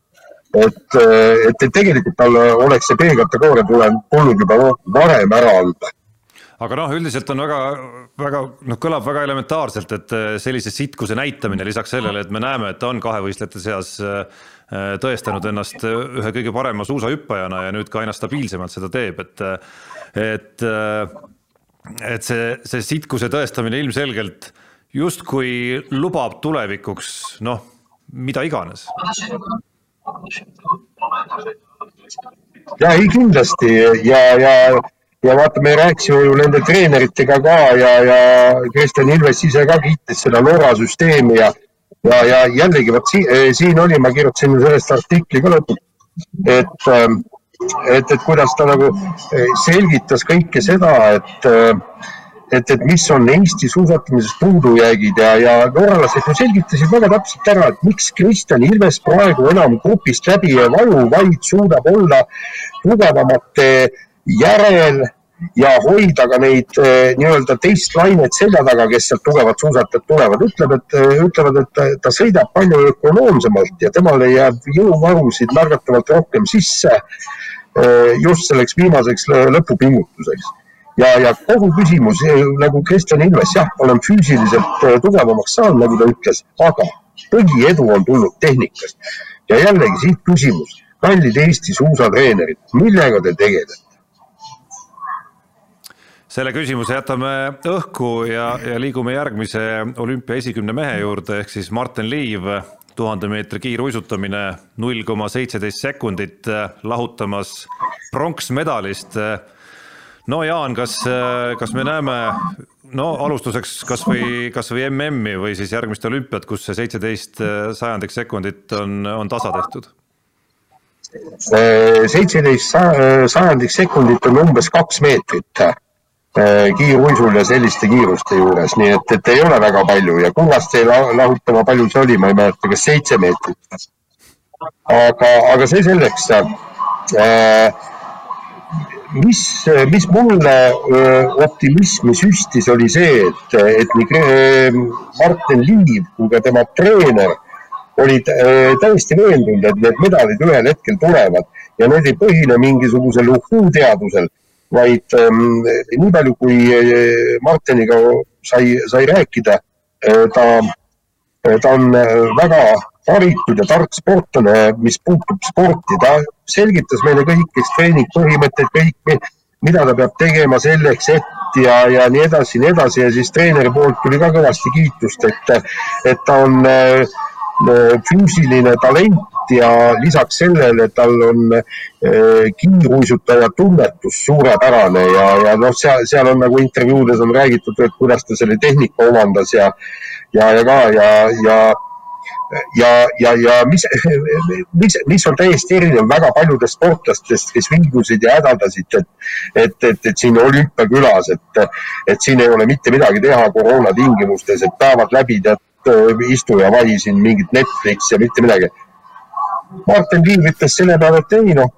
et, äh, et, et tegelikult tal oleks see B-kategooria tulnud juba varem ära anda aga noh, üldiselt on väga, väga noh, kõlab väga elementaarselt, et äh, sellise sitkuse näitamine lisaks sellele, et me näeme, et ta on kahevõistlejate seas tõestanud ennast ühe kõige parema suusahüppajana ja nüüd ka aina stabiilsemalt seda teeb, et, et, et see, see sitkuse tõestamine ilmselgelt justkui lubab tulevikuks noh, mida iganes. ja ei kindlasti ja, ja, ja vaata, me rääkisime ju nende treeneritega ka ja, ja Kristjan Ilves ise ka kiitis seda Norra süsteemi ja ja, ja jällegi vot si eh, siin oli, ma kirjutasin sellest artikli ka lõpuks, et, ähm, et, et kuidas ta nagu eh, selgitas kõike seda, et, äh, et, et mis on Eesti suusatamises puudujäägid ja, ja norralased ju selgitasid väga täpselt ära, et miks Kristjan Ilves praegu enam grupist läbi ei vaju, vaid suudab olla tugevamate järel ja hoida ka neid eh, nii-öelda teist lainet selja taga, kes sealt tugevad suusatajad tulevad, ütleb, et eh, ütlevad, et ta, sõidab palju ökonoomsemalt ja temale jääb jõuvarusid märgatavalt rohkem sisse eh, just selleks viimaseks lõpupingutuseks. ja, ja kogu küsimus nagu Kristjan Ilves, jah, olen füüsiliselt tugevamaks saanud, nagu ta ütles, aga põhiedu on tulnud tehnikast. ja jällegi siit küsimus, kallid Eesti suusatreenerid, millega te tegelete? Selle küsimuse jätame õhku ja, ja liigume järgmise olümpia esikümne mehe juurde, ehk siis Martin Liiv, tuhande meetri kiiruisutamine, null koma seitseteist sekundit, lahutamas pronksmedalist. no Jaan, kas, kas me näeme, no alustuseks kasvõi, kasvõi MM-i või siis järgmist olümpiat, kus see seitseteist sajandik sekundit on, on tasa tehtud? seitseteist sajandik sekundit on umbes kaks meetrit kiiruisul ja selliste kiiruste juures, nii et, et ei ole väga palju ja Kullast jäi lahutama, palju see oli, ma ei mäleta, kas seitse meetrit. aga, aga see selleks. Äh, mis, mis mulle äh, optimismi süstis, oli see, et, et nii Martin Liiv kui ka tema treener olid täiesti veendunud, et need medalid ühel hetkel tulevad ja need ei põhine mingisugusel uhhuu-teadusel vaid ähm, nii palju, kui äh, Martiniga sai, sai rääkida, äh, ta, äh, ta on väga haritud ja tark sportlane, mis puutub sporti, ta selgitas meile kõik treeningpõhimõtted, kõik, mida ta peab tegema selleks, et ja, ja nii edasi, nii edasi. Ja siis treeneri poolt tuli ka kõvasti kiitust, et, et ta on füüsiline talent ja lisaks sellele tal on eh, kiiruisutaja tunnetus suurepärane ja, ja noh, seal, seal on nagu intervjuudes on räägitud, et kuidas ta selle tehnika omandas ja, ja, ja ka ja, ja ja, ja, ja mis, mis, mis on täiesti erinev väga paljudest sportlastest, kes vingusid ja hädaldasid, et, et, et, et siin olümpiakülas, et, et siin ei ole mitte midagi teha koroona tingimustes, et päevad läbi tead, istu ja vahi siin mingit Netflix ja mitte midagi Martin Liiv ütles selle peale, et ei noh,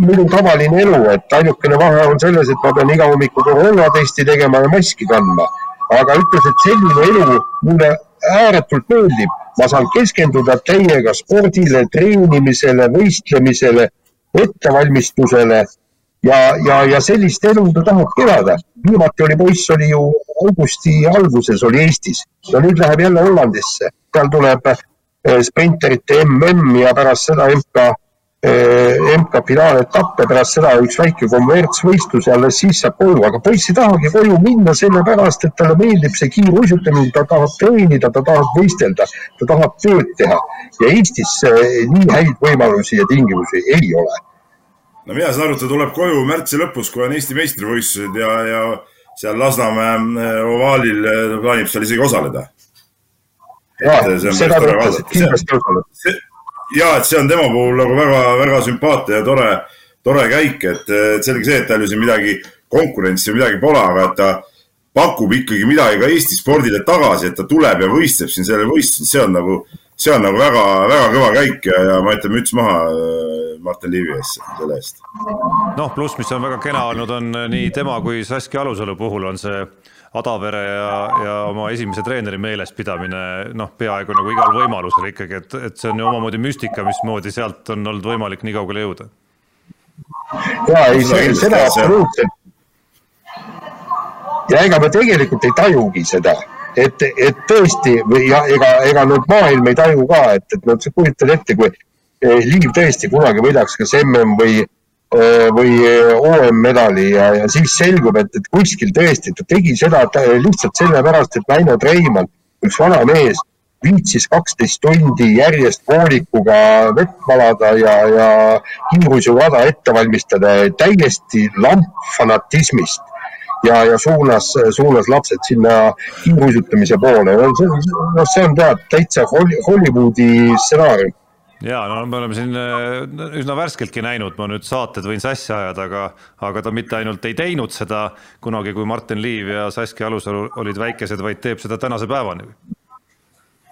minu tavaline elu, et ainukene vahe on selles, et ma pean iga hommiku koroonatesti tegema ja maski kandma. aga ütles, et selline elu mulle ääretult meeldib, ma saan keskenduda täiega spordile, treenimisele, võistlemisele, ettevalmistusele ja, ja, ja sellist elu ta tahabki elada. viimati oli poiss, oli ju augusti alguses oli Eestis ja nüüd läheb jälle Hollandisse, seal tuleb sprinterite MM ja pärast seda MK, eh, MK finaaletapp ja pärast seda üks väike kommertsvõistlus ja alles siis saab koju, aga poiss ei tahagi koju minna sellepärast, et talle meeldib see kiiruisutamine, ta tahab treenida, ta tahab võistelda, ta tahab tööd teha ja Eestis eh, nii häid võimalusi ja tingimusi ei ole. no mina saan aru, et ta tuleb koju märtsi lõpus, kui on Eesti meistrivõistlused ja, ja seal Lasnamäe ovaalil plaanib seal isegi osaleda ja, et see on tema puhul nagu väga-väga sümpaatne ja tore, tore käik, et selge see, et tal ju siin midagi konkurentsi või midagi pole, aga et ta pakub ikkagi midagi ka Eesti spordile tagasi, et ta tuleb ja võistleb siin sellel võistlusel, see on nagu, see on nagu väga-väga kõva käik ja, ja ma ütlen müts maha äh, Martin Liivi ees selle eest. noh, pluss, mis on väga kena olnud, on nii tema kui Saskia Alusalu puhul on see Adavere ja, ja oma esimese treeneri meelespidamine noh, peaaegu nagu igal võimalusel ikkagi, et, et see on ju omamoodi müstika, mismoodi sealt on olnud võimalik nii kaugele jõuda. ja ei, seda absoluutselt. ja ega me tegelikult ei tajugi seda, et, et tõesti ja ega, ega nüüd maailm ei taju ka, et, et noh, sa kujutad ette, kui Liiv tõesti kunagi võidaks kas mm või või äh, OM-medali ja, ja siis selgub, et, et kuskil tõesti ta tegi seda lihtsalt sellepärast, et Väino Treimann, üks vana mees, viitsis kaksteist tundi järjest voolikuga vett valada ja, ja kiiruisuvada ette valmistada täiesti lampfanatismist ja, ja suunas, suunas lapsed sinna kiiruisutamise poole. noh, see on tead täitsa Hollywoodi stsenaarium ja no me oleme siin äh, üsna värskeltki näinud, ma nüüd saated võin sassi ajada, aga, aga ta mitte ainult ei teinud seda kunagi, kui Martin Liiv ja Saskia Alusalu olid väikesed, vaid teeb seda tänase päevani.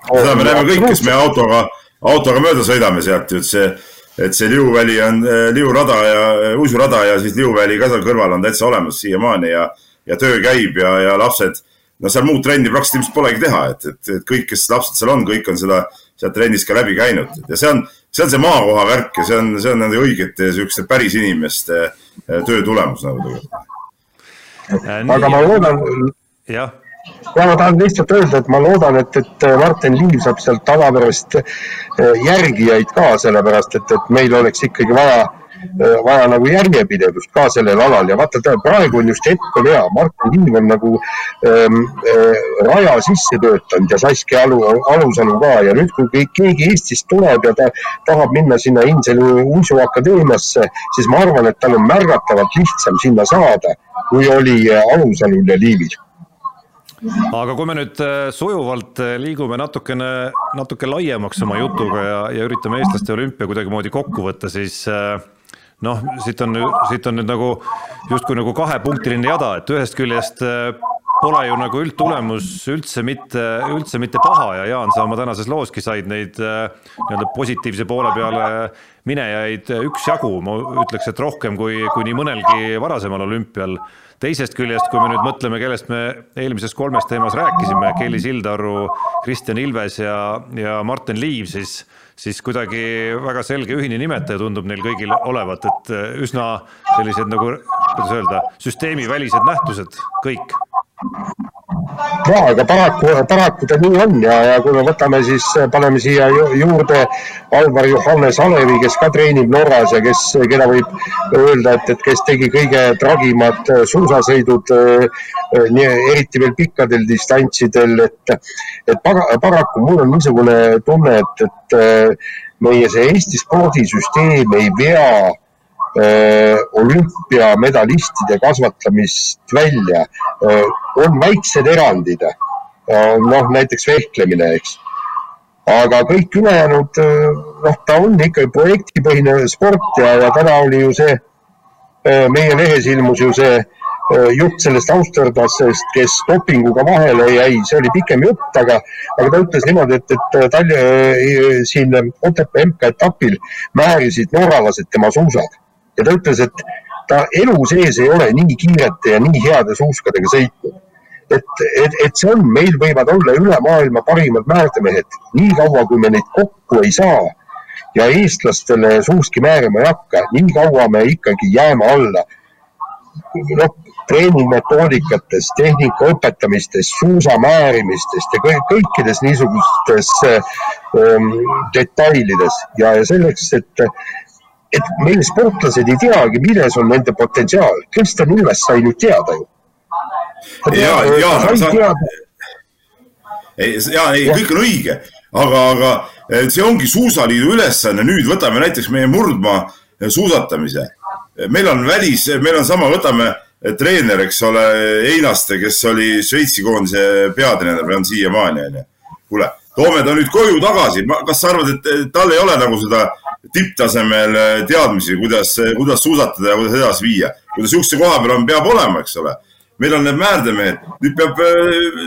seda me näeme kõik, kes me autoga, autoga mööda sõidame sealt ju, et see et see Liuväli on, Liurada ja uisurada ja siis Liuväli ka seal kõrval on täitsa olemas siiamaani ja, ja töö käib ja, ja lapsed, no seal muud trenni praktiliselt ilmselt polegi teha, et, et, et kõik, kes lapsed seal on, kõik on seda sealt trennist ka läbi käinud ja see on, see on see maakoha värk ja see on, see on nende õigete siukeste päris inimeste töö tulemus nagu tegelikult. aga ma loodan. jah ja ma tahan lihtsalt öelda, et ma loodan, et, et Martin Liiv saab sealt tavapärast järgijaid ka, sellepärast et, et meil oleks ikkagi vaja Äh, vaja nagu järjepidevust ka sellel alal. Ja vaata, praegu on just hetk on hea, Martin Liiv on nagu ähm, äh, raja sisse töötanud ja Saskia Alu, Alusalu ka. Ja nüüd, kui keegi Eestist tuleb ja ta tahab minna sinna Innseli uisuakadeemiasse, siis ma arvan, et tal on märgatavalt lihtsam sinna saada, kui oli äh, Alusalul ja Liivil. Aga kui me nüüd äh, sujuvalt liigume natukene, natuke laiemaks oma jutuga ja, ja üritame eestlaste olümpia kuidagimoodi kokku võtta, siis äh, noh, siit on, siit on nüüd nagu justkui nagu kahepunktiline jada, et ühest küljest äh, pole ju nagu üldtulemus üldse mitte, üldse mitte paha ja Jaan, sa oma tänases looski said neid äh, nii-öelda positiivse poole peale minejaid üksjagu, ma ütleks, et rohkem kui, kui nii mõnelgi varasemal olümpial. teisest küljest, kui me nüüd mõtleme, kellest me eelmises kolmes teemas rääkisime, Kelly Sildaru, Kristjan Ilves ja, ja Martin Liiv, siis siis kuidagi väga selge ühine nimetaja tundub neil kõigil olevat, et äh, üsna sellised nagu, kuidas öelda, süsteemivälised nähtused kõik ja, aga paraku, paraku ta nii on ja, ja kui me võtame, siis paneme siia juurde Alvar Johannes Alevi, kes ka treenib Norras ja kes, keda võib öelda, et, et kes tegi kõige tragimad suusasõidud, nii eriti veel pikkadel distantsidel, et, et paraku mul on niisugune tunne, et, et meie see Eesti spordisüsteem ei vea Äh, olümpiamedalistide kasvatamist välja. Äh, on väiksed erandid, äh, noh näiteks vehklemine, eks. aga kõik ülejäänud, noh, ta on ikkagi projektipõhine sport ja, ja täna oli ju see, meie lehes ilmus ju see jutt sellest austerlasest, kes dopinguga vahele jäi, see oli pikem jutt, aga, aga ta ütles niimoodi, et, et Tallinna siin Otepää MK-etapil määrisid norralased tema suusad ja ta ütles, et ta elu sees ei ole nii kiirete ja nii heade suuskadega sõitnud. et, et, et see on, meil võivad olla üle maailma parimad määrdemehed, niikaua kui me neid kokku ei saa ja eestlastele suuski määrima ei hakka, nii kaua me ikkagi jääme alla. noh, treeningmetoodikates, tehnika õpetamistes, suusa määrimistest ja kõik, kõikides niisugustes ähm, detailides ja, ja selleks, et et meil sportlased ei teagi, milles on nende potentsiaal. Kristjan Ilves sai nüüd teada ju. ja, ja, ei, ja ei, kõik on õige, aga, aga see ongi Suusaliidu ülesanne. nüüd võtame näiteks meie murdmaa suusatamise. meil on välis, meil on sama, võtame treener, eks ole, Einaste, kes oli Šveitsi koondise peatreener on siiamaani, onju. kuule, toome ta nüüd koju tagasi. kas sa arvad, et tal ei ole nagu seda tipptasemel äh, teadmisi, kuidas, kuidas suusatada ja kuidas edasi viia. kui ta sihukese koha peal on, peab olema, eks ole. meil on need määrdemehed, nüüd peab äh,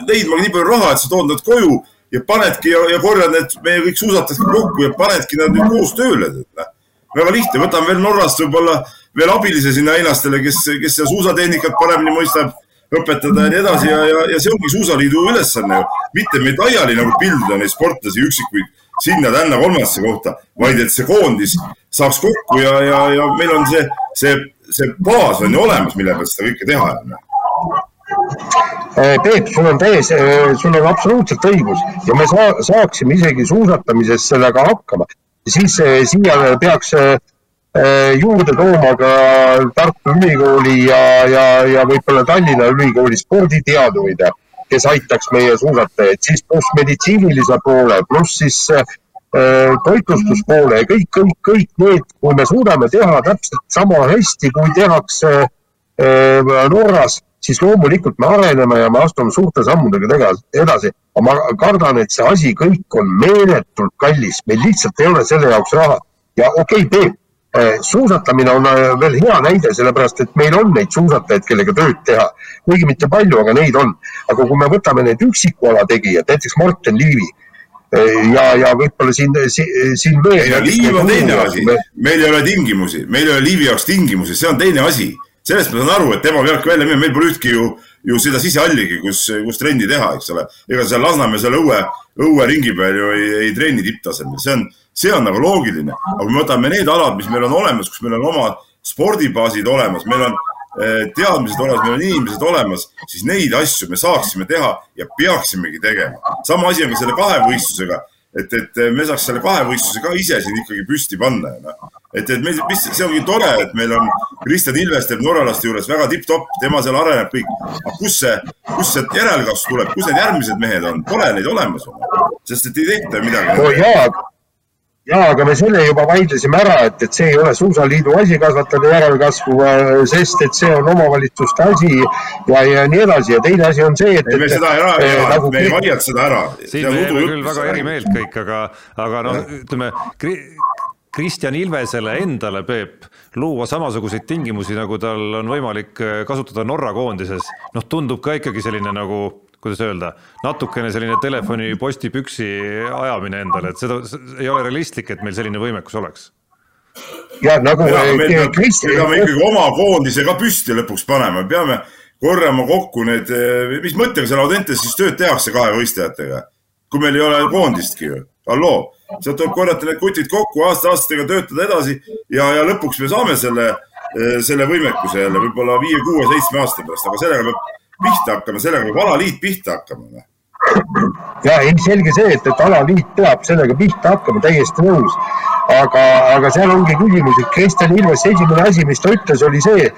leidma nii palju raha, et sa tood nad koju ja panedki ja, ja korjad need meie kõik suusatajad kokku ja panedki nad nüüd koos tööle. Noh. väga lihtne, võtame veel Norrast võib-olla veel abilise sinna Einastele, kes, kes seda suusatehnikat paremini mõistab õpetada ja nii edasi ja, ja, ja see ongi Suusaliidu ülesanne ju. mitte meid laiali nagu pildida neid sportlasi üksikuid sinna-tänna kolmandasse kohta, vaid et see koondis saaks kokku ja, ja, ja meil on see, see, see baas on ju olemas, mille pealt seda kõike teha. Eh, Peep, sul on täiesti, eh, sul on absoluutselt õigus ja me saa, saaksime isegi suusatamises sellega hakkama. siis eh, siia peaks juurde tooma ka Tartu Ülikooli ja, ja, ja võib-olla Tallinna Ülikooli sporditeadurid kes aitaks meie suusatajaid, siis pluss meditsiinilise poole, pluss siis äh, toitlustuspoole ja kõik, kõik, kõik need, kui me suudame teha täpselt sama hästi, kui tehakse äh, Norras, siis loomulikult me areneme ja me astume suurte sammudega edasi. aga ma kardan, et see asi kõik on meeletult kallis, meil lihtsalt ei ole selle jaoks raha. ja okei okay,, Peep suusatamine on äh, veel hea näide, sellepärast et meil on neid suusatajaid, kellega tööd teha. kuigi mitte palju, aga neid on. aga kui me võtame need üksikala tegijad, näiteks Martin Liivi, ja, ja võib-olla siin, siin veel. ei no liiv on teine asi, meil ei ole tingimusi, meil ei ole liivi jaoks tingimusi, see on teine asi. sellest ma saan aru, et tema peabki välja minema, meil pole ühtki ju, ju seda sisehalligi, kus, kus trenni teha, eks ole. ega seal Lasnamäe seal õue, õueringi peal ju ei, ei trenni tipptasemel, see on, see on nagu loogiline. aga kui me võtame need alad, mis meil on olemas, kus meil on omad spordibaasid olemas, meil on Eh, teadmised olemas, meil on inimesed olemas, siis neid asju me saaksime teha ja peaksimegi tegema. sama asi on ka selle kahevõistlusega, et, et me saaks selle kahevõistluse ka ise siin ikkagi püsti panna. No. et, et meil, mis, see ongi tore, et meil on Kristjan Ilves teeb norralaste juures väga tipp-topp, tema seal areneb kõik. aga kus see, kus see järelkasv tuleb, kus need järgmised mehed on, pole neid olemas, sest et ei tehta midagi. Jaa jaa, aga me selle juba vaidlesime ära, et, et see ei ole Suusaliidu asi kasvatada järelkasvu, äh, sest et see on omavalitsuste asi ja, ja nii edasi ja teine asi on see, et. ei, me seda ära ei äh,, nagu me ei vaielda seda ära. siin me oleme küll väga eri meelt kõik, aga, aga noh, ütleme Kristjan Ilvesele endale, Peep, luua samasuguseid tingimusi, nagu tal on võimalik äh, kasutada Norra koondises, noh, tundub ka ikkagi selline nagu kuidas öelda, natukene selline telefoni postipüksi ajamine endale, et seda ei ole realistlik, et meil selline võimekus oleks. ja nagu ja, me peame ikkagi oma koondise ka püsti lõpuks panema, peame korjama kokku need, mis mõttega seal Audentes siis tööd tehakse kahe võistlejatega, kui meil ei ole koondistki ju, halloo, sealt tuleb korjata need kutid kokku, aasta-aastatega töötada edasi ja, ja lõpuks me saame selle, selle võimekuse jälle võib-olla viie, kuue, seitsme aasta pärast, aga sellega peab pihta hakkama, sellega peab alaliit pihta hakkama. ja ei, selge see, et, et alaliit peab sellega pihta hakkama, täiesti nõus. aga, aga seal ongi küsimus, et Kristjan Ilves esimene asi, mis ta ütles, oli see,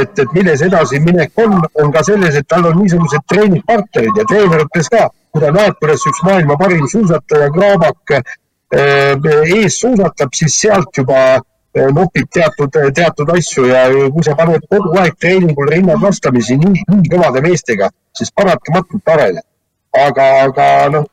et, et milles edasiminek on, on ka selles, et tal on niisugused treeningpartnerid ja treener ütles ka, kui ta kuidas üks maailma parim suusataja Graabak eh, ees suusatab, siis sealt juba Eh, nopib teatud, teatud asju ja kui sa paned kogu aeg treeningul rinnad vastamisi nii, nii kõvade meestega, siis paratamatult areneb. aga, aga noh,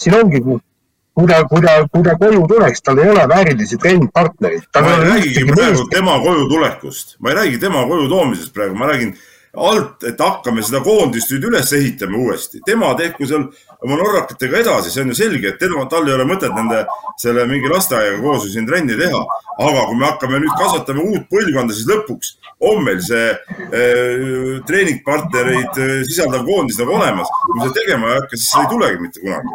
siin ongi, kui ta, kui ta, kui ta koju tuleks, tal ei ole väärilisi treeningpartnereid. ma ei räägigi praegu tema koju tulekust, ma ei räägi tema koju toomisest praegu, ma räägin alt, et hakkame seda koondist nüüd üles ehitama uuesti. tema tehku seal oma norrakatega edasi, see on ju selge, et tema, tal ei ole mõtet nende selle mingi lasteaiaga koos ju siin trenni teha. aga kui me hakkame nüüd kasvatama uut põlvkonda, siis lõpuks on meil see äh, treeningpartnereid äh, sisaldav koondis nagu olemas. kui me seda tegema ei hakka, siis ei tulegi mitte kunagi.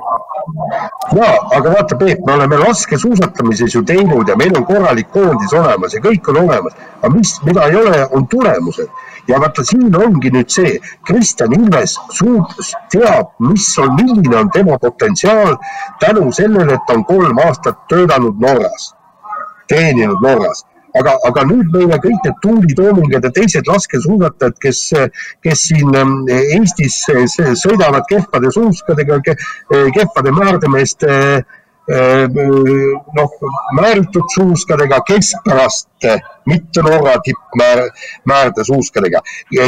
ja, aga vaata, Peep, me oleme laskesuusatamises ju teinud ja meil on korralik koondis olemas ja kõik on olemas. aga mis, mida ei ole, on tulemused ja vaata, siin ongi nüüd see, Kristjan Ilves suutis, teab, mis on, milline on tema potentsiaal tänu sellele, et ta on kolm aastat töötanud Norras, teeninud Norras. Aga, aga nüüd meile kõik need Tuuli Toomingad ja teised laskesuusatajad, kes, kes siin ähm, Eestis sõidavad kehvade suuskadega, kehvade määrdemeeste Äh, noh, määritud suuskadega, keskpärast mitte Norra tippmäärde suuskadega,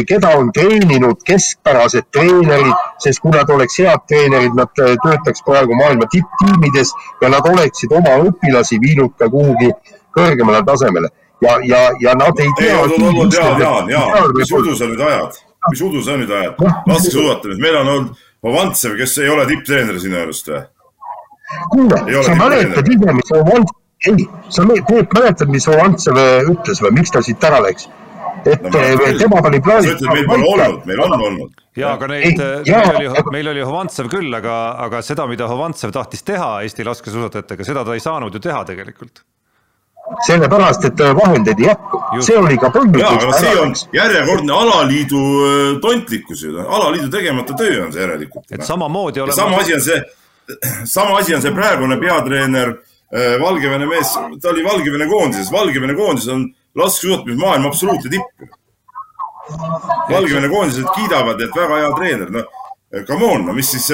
keda on treeninud keskpärased treenerid, sest kui nad oleks head treenerid, nad töötaks praegu maailma tipptiimides ja nad oleksid oma õpilasi viinud ka kuhugi kõrgemale tasemele ja, ja, ja nad ei tea. Jaan, Jaan, Jaan, mis udu sa nüüd ajad, mis udu sa nüüd ajad? laskesuusatamises, meil on olnud Hovantsev, kes ei ole tipptreener sinu arust või? Kuule, sa mäletad ise, mis Ovants, ei, sa Peep mäletad, mis Ovantsev ütles või miks ta siit ära läks? et no, eh, tema pani plaani. sa ütled, meil pole olnud, meil on olnud. ja, aga neid, meil oli, meil oli Hovantsev küll, aga, aga seda, mida Hovantsev tahtis teha Eesti laskesuusatajatega, seda ta ei saanud ju teha tegelikult sellepärast, et vahendeid ei jätku, see oli ka põhjus. jaa, aga see on järjekordne alaliidu tontlikkus ju, alaliidu tegemata töö on see järelikult. et samamoodi oleme. sama asi on see sama asi on see praegune peatreener, äh, Valgevene mees, ta oli Valgevene koondises, Valgevene koondis on laskesuusatamismaailma absoluutne tipp. Valgevene koondised kiidavad, et väga hea treener, noh Come on, no mis siis,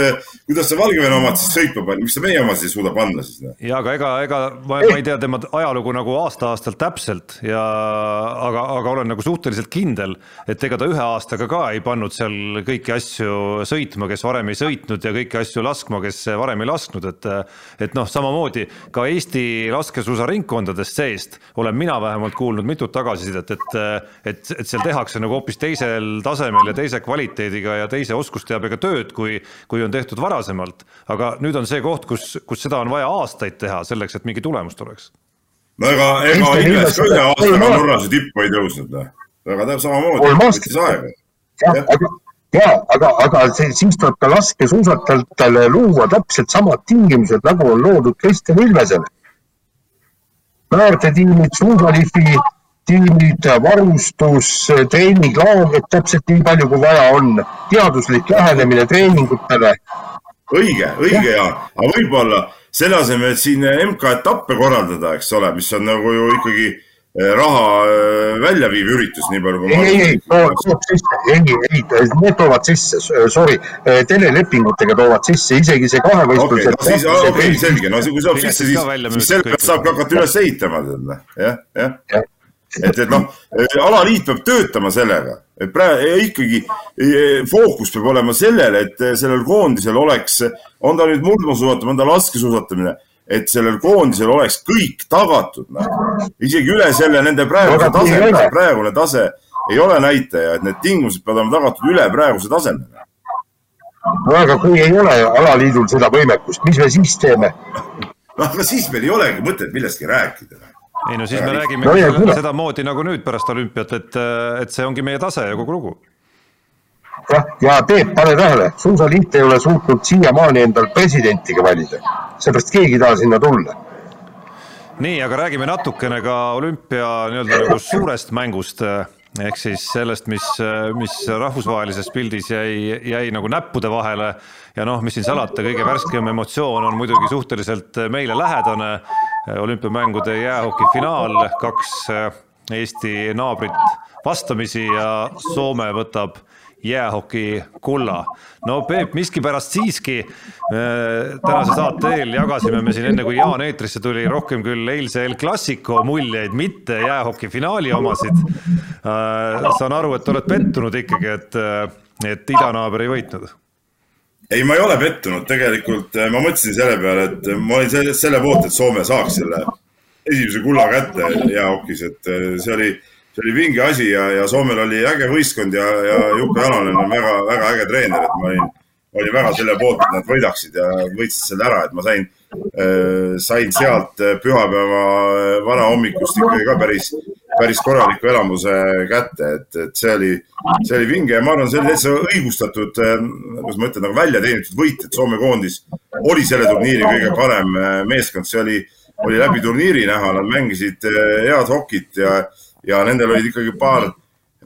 kuidas see Valgevene omad siis sõitma pani, miks ta meie omad ei suuda panna siis? ja aga ega, ega ma, ma ei tea tema ajalugu nagu aasta-aastalt täpselt ja aga, aga olen nagu suhteliselt kindel, et ega ta ühe aastaga ka ei pannud seal kõiki asju sõitma, kes varem ei sõitnud ja kõiki asju laskma, kes varem ei lasknud, et et noh, samamoodi ka Eesti laskesuusaringkondadest seest olen mina vähemalt kuulnud mitut tagasisidet, et et, et seal tehakse nagu hoopis teisel tasemel ja teise kvaliteediga ja teise oskusteabega tööd tööd, kui, kui on tehtud varasemalt. aga nüüd on see koht, kus, kus seda on vaja aastaid teha selleks, et mingi tulemus tuleks. no ega, ega Ilves ka ühe aastaga Norrase tippu ei tõusnud, noh. väga täpselt samamoodi, võttis aega. jah, aga ja, aga, aga see, siis tuleb ka laskesuusatajatele luua täpselt samad tingimused, nagu on loodud Kristjan Ilvesele. väärtetiimid, suusalifi tiimid, varustus, treeninglaagrid täpselt nii palju, kui vaja on, teaduslik lähenemine treeningutele. õige, õige ja, aga võib-olla selle asemel, et siin MK-etappe korraldada, eks ole, mis on nagu ju ikkagi Eh, raha eh, välja viiv üritus, nii palju kui ei, ei, ei, toob sisse, ei, ei, need toovad sisse, sorry, eh, telelepingutega toovad sisse. Isegi see kahevõistlus okay,. No, siis, okei okay,, selge, no kui saab sisse, siis, siis selle pealt saabki hakata üles ehitama, tead, noh, jah, jah. Ja. Et, et noh, alaliit peab töötama sellega, et praegu ikkagi fookus peab olema sellele, et sellel koondisel oleks, on ta nüüd murdmaasuusatamine, on ta laskesuusatamine et sellel koondisel oleks kõik tagatud, noh. isegi üle selle nende praeguse taseme, praegune tase ei ole näitaja, et need tingimused peavad olema tagatud üle praeguse taseme. no aga kui ei ole alaliidul seda võimekust, mis me siis teeme? noh, aga siis meil ei olegi mõtet millestki rääkida. Ei no siis me räägime no, sedamoodi nagu nüüd pärast olümpiat, et, et see ongi meie tase ja kogu lugu. Jah, ja Peep, pane tähele, suusaliit ei ole suutnud siiamaani endal presidentigi valida, seepärast keegi ei taha sinna tulla. nii, aga räägime natukene ka olümpia nii-öelda nagu suurest mängust ehk siis sellest, mis, mis rahvusvahelises pildis jäi, jäi nagu näppude vahele. Ja noh, mis siin salata, kõige värskem emotsioon on muidugi suhteliselt meile lähedane. Olümpiamängude jäähoki finaal, kaks Eesti naabrit vastamisi ja Soome võtab jäähoki kulla. no Peep, miskipärast siiski äh, tänase saate eel jagasime me siin enne, kui Jaan eetrisse tuli, rohkem küll eilse El Clasico muljeid, mitte jäähoki finaali omasid äh,. saan aru, et oled pettunud ikkagi, et, et idanaaber ei võitnud ei, ma ei ole pettunud, tegelikult äh, ma mõtlesin selle peale, et ma olin selle, selle poolt, et Soome saaks selle esimese kulla kätte jäähokis, et see oli see oli vinge asi ja, ja Soomel oli äge võistkond ja, ja Jukka Jalonen on väga, väga äge treener, et ma olin, olin väga selle poolt, et nad võidaksid ja võitsid selle ära, et ma sain sain sealt pühapäeva varahommikust ikkagi ka päris, päris korraliku elamuse kätte, et, et see oli, see oli vinge ja ma arvan, see oli täitsa õigustatud äh,, kuidas ma ütlen, nagu välja teenitud võit, et Soome koondis oli selle turniiri kõige parem äh, meeskond, see oli, oli läbi turniiri näha, nad mängisid äh, head hokit ja ja nendel olid ikkagi paar,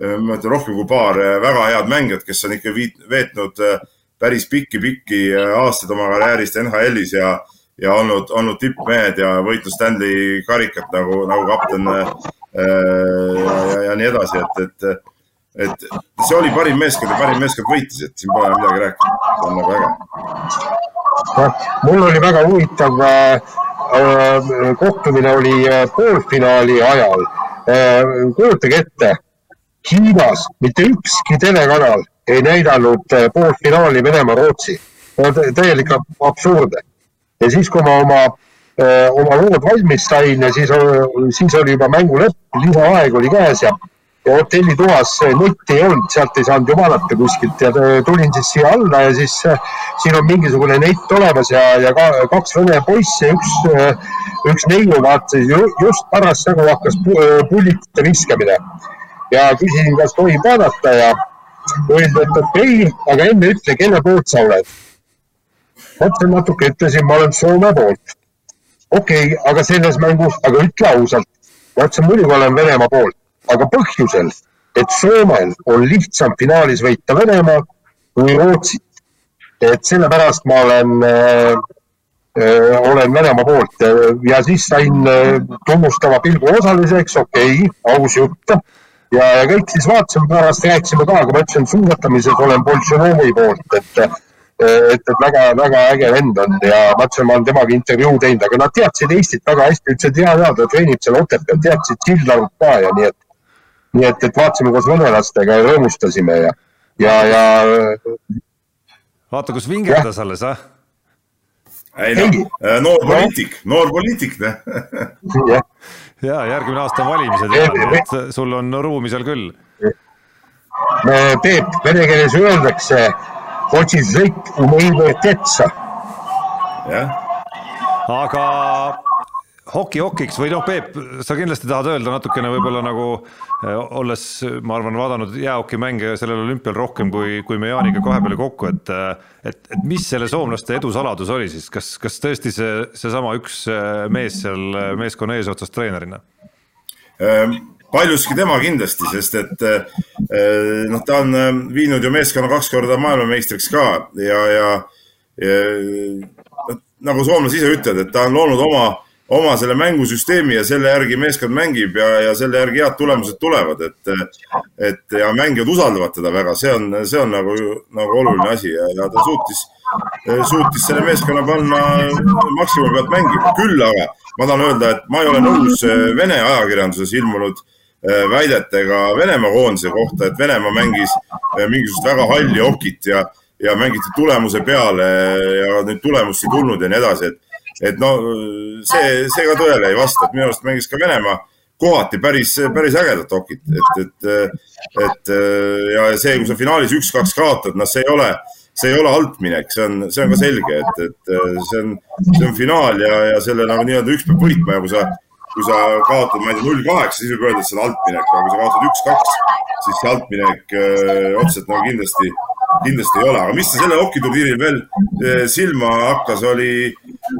äh, ma ütlen rohkem kui paar äh, väga head mängijat, kes on ikka viit, veetnud äh, päris pikki-pikki aastaid oma karjäärist NHL-is ja, ja olnud, olnud tippmehed ja võitnud Stanley karikat nagu, nagu kapten äh, ja, ja, ja nii edasi, et, et, et see oli parim meeskond ja parim meeskond võitis, et siin pole midagi rääkida, see on nagu äge. mul oli väga huvitav äh, kohtumine oli poolfinaali ajal Äh, kujutage ette, Hiinas mitte ükski telekanal ei näidanud äh, poolfinaali Venemaa-Rootsi. täielik absurd. Ja siis, kui ma oma, äh, oma lood valmis sain ja siis, siis oli juba mängu lõpp, lisaaeg oli käes ja ja hotellitoas netti ei olnud, sealt ei saanud ju vaadata kuskilt ja tulin siis siia alla ja siis siin on mingisugune nett olemas ja, ja ka, kaks vene poissi, üks, üks neiu vaatas just parasjagu hakkas pullite viskamine ja küsisin, kas tohib vaadata ja öeldi, et okay,, aga enne ütle, kelle poolt sa oled. Mõtlesin natuke, ütlesin, ma olen Soome poolt. okei okay,, aga selles mängus, aga ütle ausalt. ma ütlesin, muidugi olen Venemaa poolt aga põhjusel, et Soomel on lihtsam finaalis võita Venemaa kui Rootsit. et sellepärast ma olen äh, äh, olen Venemaa poolt ja siis sain äh, tunnustava pilgu osaliseks, okei okay,, aus jutt. ja, ja kõik siis vaatasime, pärast rääkisime ka, aga ma ütlesin, suusatamises olen Boltšunovi poolt, et, et, et väga-väga äge vend on ja ma ütlesin, ma olen temaga intervjuu teinud, aga nad teadsid Eestit väga hästi, ütlesid ja, ja ta treenib seal Otepääl, teadsid Sildarut ka ja nii et nii et, et vaatasime koos venelastega ja rõõmustasime ja, ja, ja. vaata, kus vingerdas alles, ah. ei noh, noor poliitik, noor poliitik, noh. ja järgmine aasta on valimised ja et sul on ruumi seal küll. Peep, vene keeles öeldakse otsi sõit meile tetsa. jah, aga hoki-hokiks või noh, Peep, sa kindlasti tahad öelda natukene võib-olla nagu eh, olles, ma arvan, vaadanud jäähokimänge sellel olümpial rohkem kui, kui me Jaaniga kahe peale kokku, et eh, et, et mis selle soomlaste edu saladus oli siis, kas, kas tõesti see, seesama üks eh, mees seal meeskonna eesotsas treenerina? Ehm, Paljuski tema kindlasti, sest et eh, noh, ta on viinud ju meeskonna kaks korda maailmameistriks ka ja, ja, ja nagu soomlased ise ütlevad, et ta on loonud oma oma selle mängusüsteemi ja selle järgi meeskond mängib ja, ja selle järgi head tulemused tulevad, et, et ja mängijad usaldavad teda väga, see on, see on nagu, nagu oluline asi ja, ja ta suutis, suutis selle meeskonna panna maksimumi pealt mängima. küll aga ma tahan öelda, et ma ei ole nõus Vene ajakirjanduses ilmunud äh, väidetega Venemaa koondise kohta, et Venemaa mängis äh, mingisugust väga halli okit ja, ja mängiti tulemuse peale ja nüüd tulemust ei tulnud ja nii edasi, et et no see, see ka tõele ei vasta, et minu arust mängis ka Venemaa kohati päris, päris ägedat hokit, et, et, et ja see, kui sa finaalis üks-kaks kaotad, noh, see ei ole, see ei ole altminek, see on, see on ka selge, et, et see on, see on finaal ja, ja selle nagu nii-öelda üks peab võitma ja kui sa, kui sa kaotad, ma ei tea, null kaheksa, siis võib öelda, et see on altminek, aga kui sa kaotad üks-kaks, siis see altminek öö, otseselt nagu kindlasti kindlasti ei ole, aga mis selle hokiturniiril veel eh, silma hakkas, oli,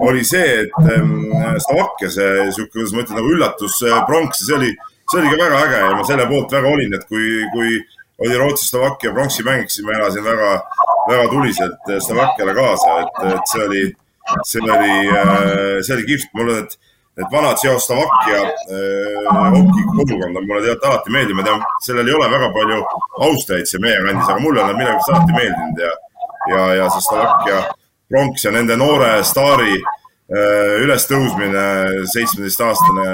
oli see, et ähm, Slovakkia see sihuke, kuidas ma ütlen, nagu üllatus pronks, see oli, see oli ka väga äge ja ma selle poolt väga olin, et kui, kui oli Rootsi-Slovakkia pronksi mäng, siis ma elasin väga, väga tuliselt Slovakkiale kaasa, et, et see oli, see oli, see oli kihvt, mul on, et et vana Tšehhoslovakkia äh, hokikogukonda mulle tead alati meeldib, ma tean, sellel ei ole väga palju austajaid siin meie kandis, aga mulle on nad millegipärast alati meeldinud ja, ja, ja see Slovakkia pronks ja nende noore staari äh, ülestõusmine, seitsmeteistaastane,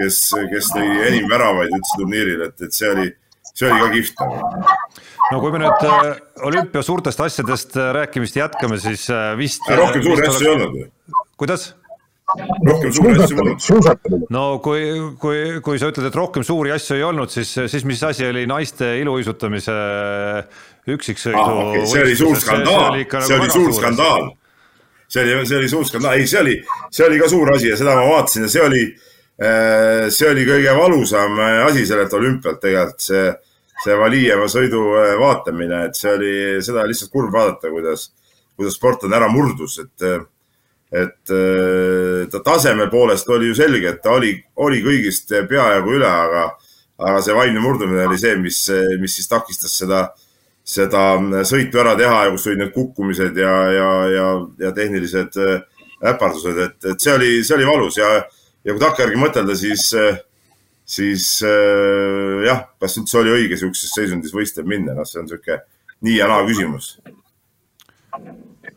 kes, kes tõi enim väravaid üldse turniiril, et, et see oli, see oli ka kihvt nagu no kui me nüüd äh, olümpia suurtest asjadest rääkimist jätkame, siis vist. rohkem suuri asju ei olnud või? kuidas? Rohkem suuri asju polnud. no kui, kui, kui sa ütled, et rohkem suuri asju ei olnud, siis, siis mis asi oli naiste iluuisutamise üksiksõidu ah,? Okay. see oli suur skandaal, see oli, see oli suur skandaal. see oli, see oli suur skandaal, ei, see oli, see oli ka suur asi ja seda ma vaatasin ja see oli, äh, see oli kõige valusam äh, asi sellelt olümpialt tegelikult, see, see Valijeva sõidu äh, vaatamine, et see oli, seda lihtsalt kurb vaadata, kuidas, kuidas sportlane ära murdus, et et äh, ta taseme poolest oli ju selge, et ta oli, oli kõigist peajagu üle, aga, aga see vaimne murdumine oli see, mis, mis siis takistas seda, seda sõitu ära teha ja kus olid need kukkumised ja, ja, ja, ja tehnilised äh, äpardused, et, et see oli, see oli valus ja, ja kui takkajärgi mõtelda, siis, siis äh, jah, kas üldse oli õige sihukeses seisundis võistlev minna, noh, see on niisugune nii ja naa küsimus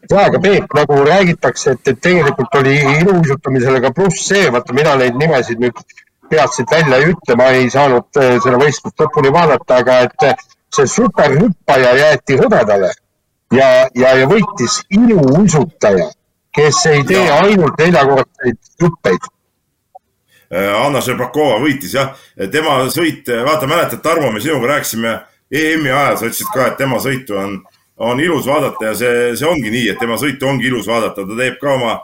ja, aga Peep, nagu räägitakse, et, et tegelikult oli iluuisutamisele ka pluss see, vaata mina neid nimesid nüüd peast siit välja ei ütle, ma ei saanud äh, seda võistlust lõpuni vaadata, aga et äh, see superhüppaja jäeti hõbedale ja, ja, ja võitis iluuisutaja, kes ei tee ja. ainult neljakordseid hüppeid äh, Anna Šepakova võitis jah, tema sõit, vaata mäletad, Tarmo, me sinuga rääkisime EM-i ajal, sa ütlesid ka, et tema sõitu on on ilus vaadata ja see, see ongi nii, et tema sõitu ongi ilus vaadata, ta teeb ka oma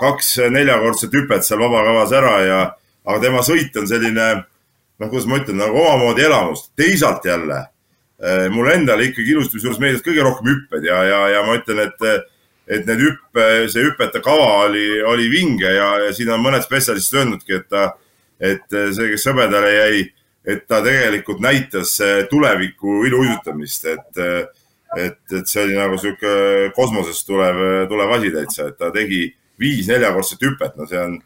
kaks neljakordset hüpet seal vabakavas ära ja, aga tema sõit on selline, noh, kuidas ma ütlen, nagu omamoodi elamus. teisalt jälle, eh, mulle endale ikkagi ilustamise juures meeldis kõige rohkem hüpped ja, ja, ja ma ütlen, et, et need hüppe, see hüpete kava oli, oli vinge ja, ja siin on mõned spetsialistid öelnudki, et ta, et see, kes hõbedale jäi, et ta tegelikult näitas tuleviku iluuisutamist, et et, et see oli nagu sihuke kosmosest tulev, tulev asi täitsa, et ta tegi viis neljakordset hüpet, no see on,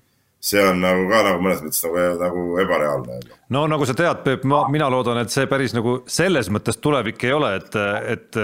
see on nagu ka nagu mõnes mõttes nagu, nagu ebareaalne. no nagu sa tead, Peep, ma, mina loodan, et see päris nagu selles mõttes tulevik ei ole, et, et,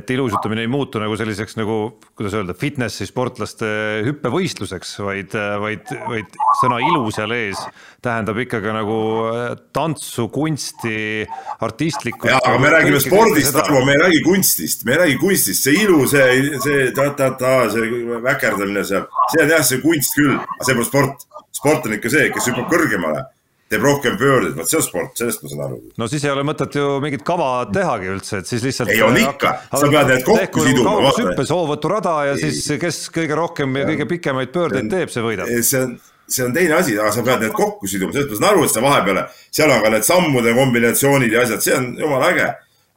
et iluuisutamine ei muutu nagu selliseks nagu, kuidas öelda, fitnessi sportlaste hüppevõistluseks, vaid, vaid, vaid sõna ilu seal ees tähendab ikkagi nagu äh, tantsu, kunsti, artistlikku. jaa, aga me räägime spordist, Tarmo, me ei räägi kunstist, me ei räägi kunstist, see ilu, see, see ta-ta-ta, see väkerdamine seal, see on jah, see kunst küll, aga see pole sport. sport on ikka see, kes hüppab kõrgemale teeb rohkem pöördeid, vot see on sport, sellest ma saan aru. no siis ei ole mõtet ju mingit kava tehagi üldse, et siis lihtsalt. ei on ikka, sa pead need kokku siduma. hüppes hoovõturada ja ei. siis kes kõige rohkem ja kõige pikemaid pöördeid teeb, see võidab. see on, see on teine asi, aga sa pead need kokku siduma, sellest ma saan aru, et sa vahepeal, seal on ka need sammude kombinatsioonid ja asjad, see on jumala äge.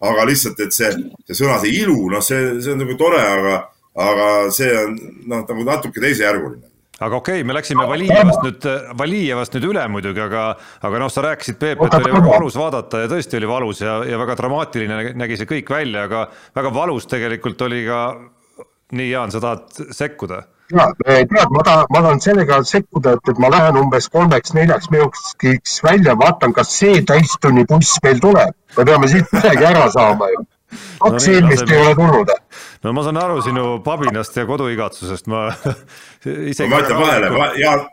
aga lihtsalt, et see, see sõna, see ilu, noh, see, see on nagu tore, aga, aga see on noh, nagu natuke teisejärguline aga okei okay,, me läksime Valijevast nüüd, Valijevast nüüd üle muidugi, aga, aga noh, sa rääkisid, Peep, et oli väga valus vaadata ja tõesti oli valus ja, ja väga dramaatiline nägi see kõik välja, aga väga valus tegelikult oli ka. nii, Jaan, sa tahad sekkuda? Ja, tead, ma tahan, ma tahan sellega sekkuda, et, et ma lähen umbes kolmeks-neljaks minutiks välja, vaatan, kas see täistunnibuss meil tuleb. me peame siit midagi ära saama ju kaks no eelmist ei ole tulnud. no ma saan aru sinu pabinast ja koduigatsusest, ma isegi. ma ütlen vahele, Jaan,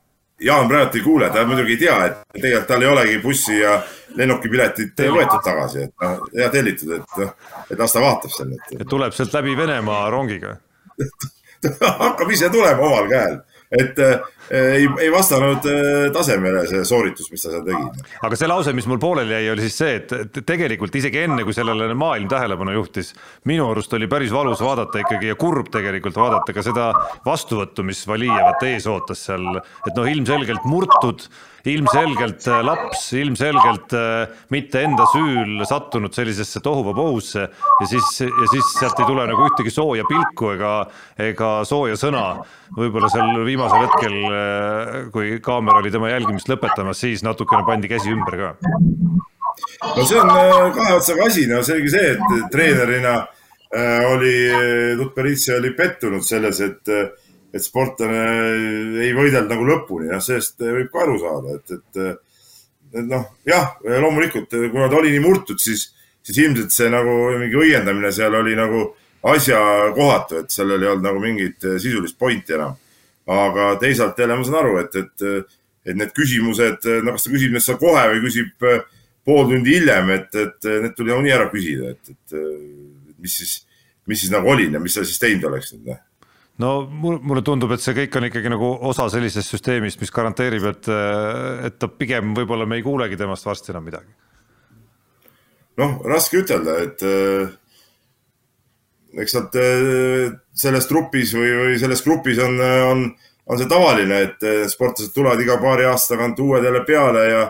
Jaan praegu ei kuule, ta muidugi ei tea, et tegelikult tal ei olegi bussi ja lennukipiletit võetud tagasi, et noh, hea tellitud, et noh, et las ta vaatab selle. et tuleb sealt läbi Venemaa rongiga hakkab ise tulema omal käel. Et äh, ei, ei vastanud äh, tasemele see sooritus, mis ta seal tegi. aga see lause, mis mul pooleli jäi, oli siis see, et tegelikult isegi enne, kui sellele maailm tähelepanu juhtis, minu arust oli päris valus vaadata ikkagi ja kurb tegelikult vaadata ka seda vastuvõttu, mis Valijevat ees ootas seal, et noh, ilmselgelt murtud ilmselgelt äh, laps, ilmselgelt äh, mitte enda süül sattunud sellisesse tohuvabohusse ja siis, ja siis sealt ei tule nagu ühtegi sooja pilku ega, ega sooja sõna. võib-olla seal viimasel hetkel, äh, kui kaamera oli tema jälgimist lõpetamas, siis natukene pandi käsi ümber ka. no see on kahe otsaga asi, no selge see, et treenerina oli, Tutberitsi oli pettunud selles, et et sportlane ei võidelnud nagu lõpuni, jah, sellest võib ka aru saada, et, et, et noh, jah, loomulikult, kuna ta oli nii murtud, siis, siis ilmselt see nagu mingi õiendamine seal oli nagu asjakohatu, et sellel ei olnud nagu mingit sisulist pointi enam. Aga teisalt jälle ma saan aru, et, et, et need küsimused, no kas ta küsib need seal kohe või küsib pool tundi hiljem, et, et need tuli nagunii ära küsida, et, et mis siis, mis siis nagu oli ja mis sa siis teinud oleks nüüd, noh no mulle tundub, et see kõik on ikkagi nagu osa sellisest süsteemist, mis garanteerib, et, et ta pigem võib-olla me ei kuulegi temast varsti enam midagi. noh, raske ütelda, et äh, eks nad äh, selles trupis või, või selles grupis on, on, on see tavaline, et äh, sportlased tulevad iga paari aasta tagant uued jälle peale ja,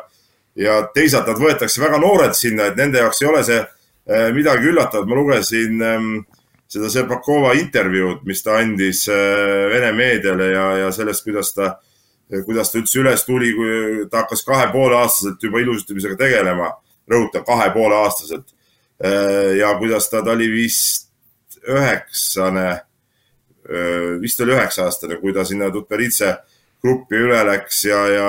ja teisalt nad võetakse väga noored sinna, et nende jaoks ei ole see äh, midagi üllatavat. ma lugesin äh, seda Sepakova intervjuud, mis ta andis äh, Vene meediale ja, ja sellest, kuidas ta, kuidas ta üldse üles tuli, kui ta hakkas kahe poole aastaselt juba ilusustamisega tegelema, rõhutan, kahe poole aastaselt. Ja kuidas ta, ta oli vist üheksane, vist oli üheksa aastane, kui ta sinna Tutberitse gruppi üle läks ja, ja,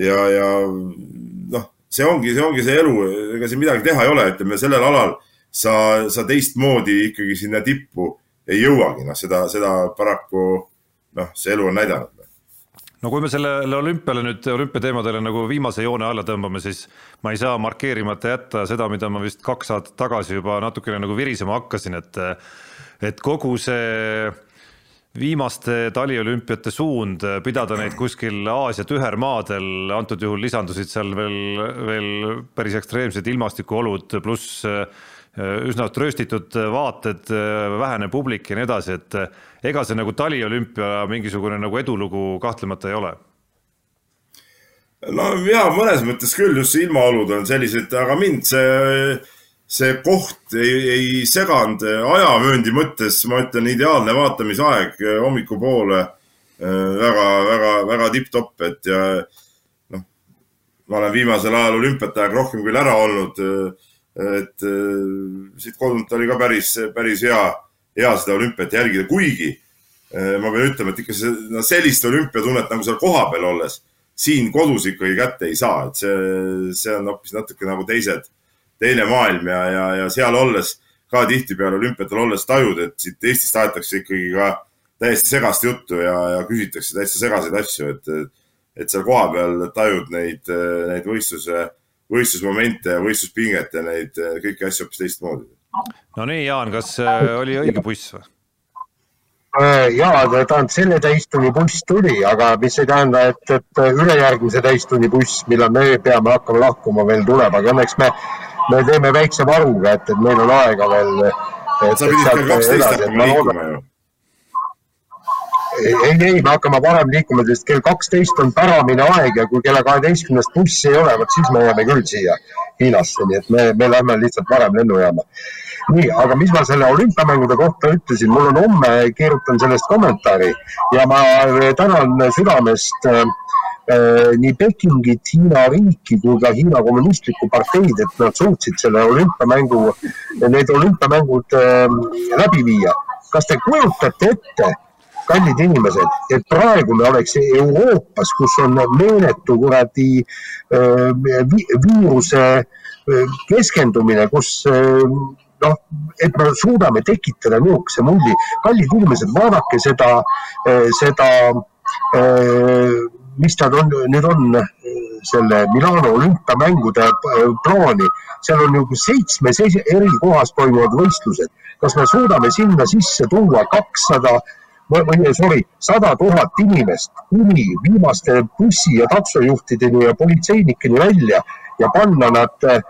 ja, ja noh, see ongi, see ongi see elu, ega siin midagi teha ei ole, ütleme sellel alal sa, sa teistmoodi ikkagi sinna tippu ei jõuagi, noh, seda, seda paraku noh, see elu on näidanud. No kui me sellele olümpiale nüüd, olümpiateemadele nagu viimase joone alla tõmbame, siis ma ei saa markeerimata jätta seda, mida ma vist kaks aastat tagasi juba natukene nagu virisema hakkasin, et et kogu see viimaste taliolümpiate suund, pidada neid kuskil Aasia tühermaadel, antud juhul lisandusid seal veel, veel päris ekstreemsed ilmastikuolud, pluss Äh, üsna trööstitud vaated, äh, vähene publik ja nii edasi, et äh, ega see nagu taliolümpia mingisugune nagu edulugu kahtlemata ei ole. No ja mõnes mõttes küll, just see ilmaolud on sellised, aga mind see, see koht ei, ei seganud ajavööndi mõttes, ma ütlen, ideaalne vaatamisaeg hommikupoole väga, väga, väga tipp-topp, et ja noh, ma olen viimasel ajal olümpiate aeg rohkem küll ära olnud et äh, siit kodunt oli ka päris, päris hea, hea seda olümpiat jälgida, kuigi äh, ma pean ütlema, et ikka see, no sellist olümpiatunnet nagu seal kohapeal olles siin kodus ikkagi kätte ei saa, et see, see on hoopis natuke nagu teised, teine maailm ja, ja, ja seal olles ka tihtipeale olümpiatel olles tajud, et siit Eestist aetakse ikkagi ka täiesti segast juttu ja, ja küsitakse täitsa segaseid asju, et, et seal kohapeal tajud neid, neid võistluse võistlusmomente ja võistluspinget ja neid kõiki asju hoopis teistmoodi. no nii, Jaan, kas äh, oli õige buss või? ja tähendab, selle täistunni buss tuli, aga mis ei tähenda, et, et ülejärgmise täistunni buss, millal me peame hakkama lahkuma, veel tuleb, aga õnneks me, me teeme väikse varuga, et, et meil on aega veel. sa pidid kell kaksteist hakkama liikuma ju ei, ei, me hakkame varem liikuma, sest kell kaksteist on päramine aeg ja kui kella kaheteistkümnest bussi ei ole, vot siis me jääme küll siia Hiinasse, nii et me, me lähme lihtsalt varem lennujaama. nii, aga mis ma selle olümpiamängude kohta ütlesin, mul on homme, kirjutan sellest kommentaari ja ma tänan südamest äh, nii Pekingit, Hiina riiki kui ka Hiina kommunistlikku parteid, et nad suutsid selle olümpiamängu, need olümpiamängud läbi viia. kas te kujutate ette, kallid inimesed, et praegu me oleks Euroopas, kus on meeletu kuradi viiruse keskendumine, kus noh, et me suudame tekitada niisuguse mulli. kallid inimesed, vaadake seda, seda, mis nad on, nüüd on selle Milano olümpiamängude plaani, seal on ju seitsmes eri kohas toimuvad võistlused. kas me suudame sinna sisse tuua kakssada 200 või sorry, sada tuhat inimest kuni viimaste bussi ja taksojuhtideni ja politseinikeni välja ja panna nad eh,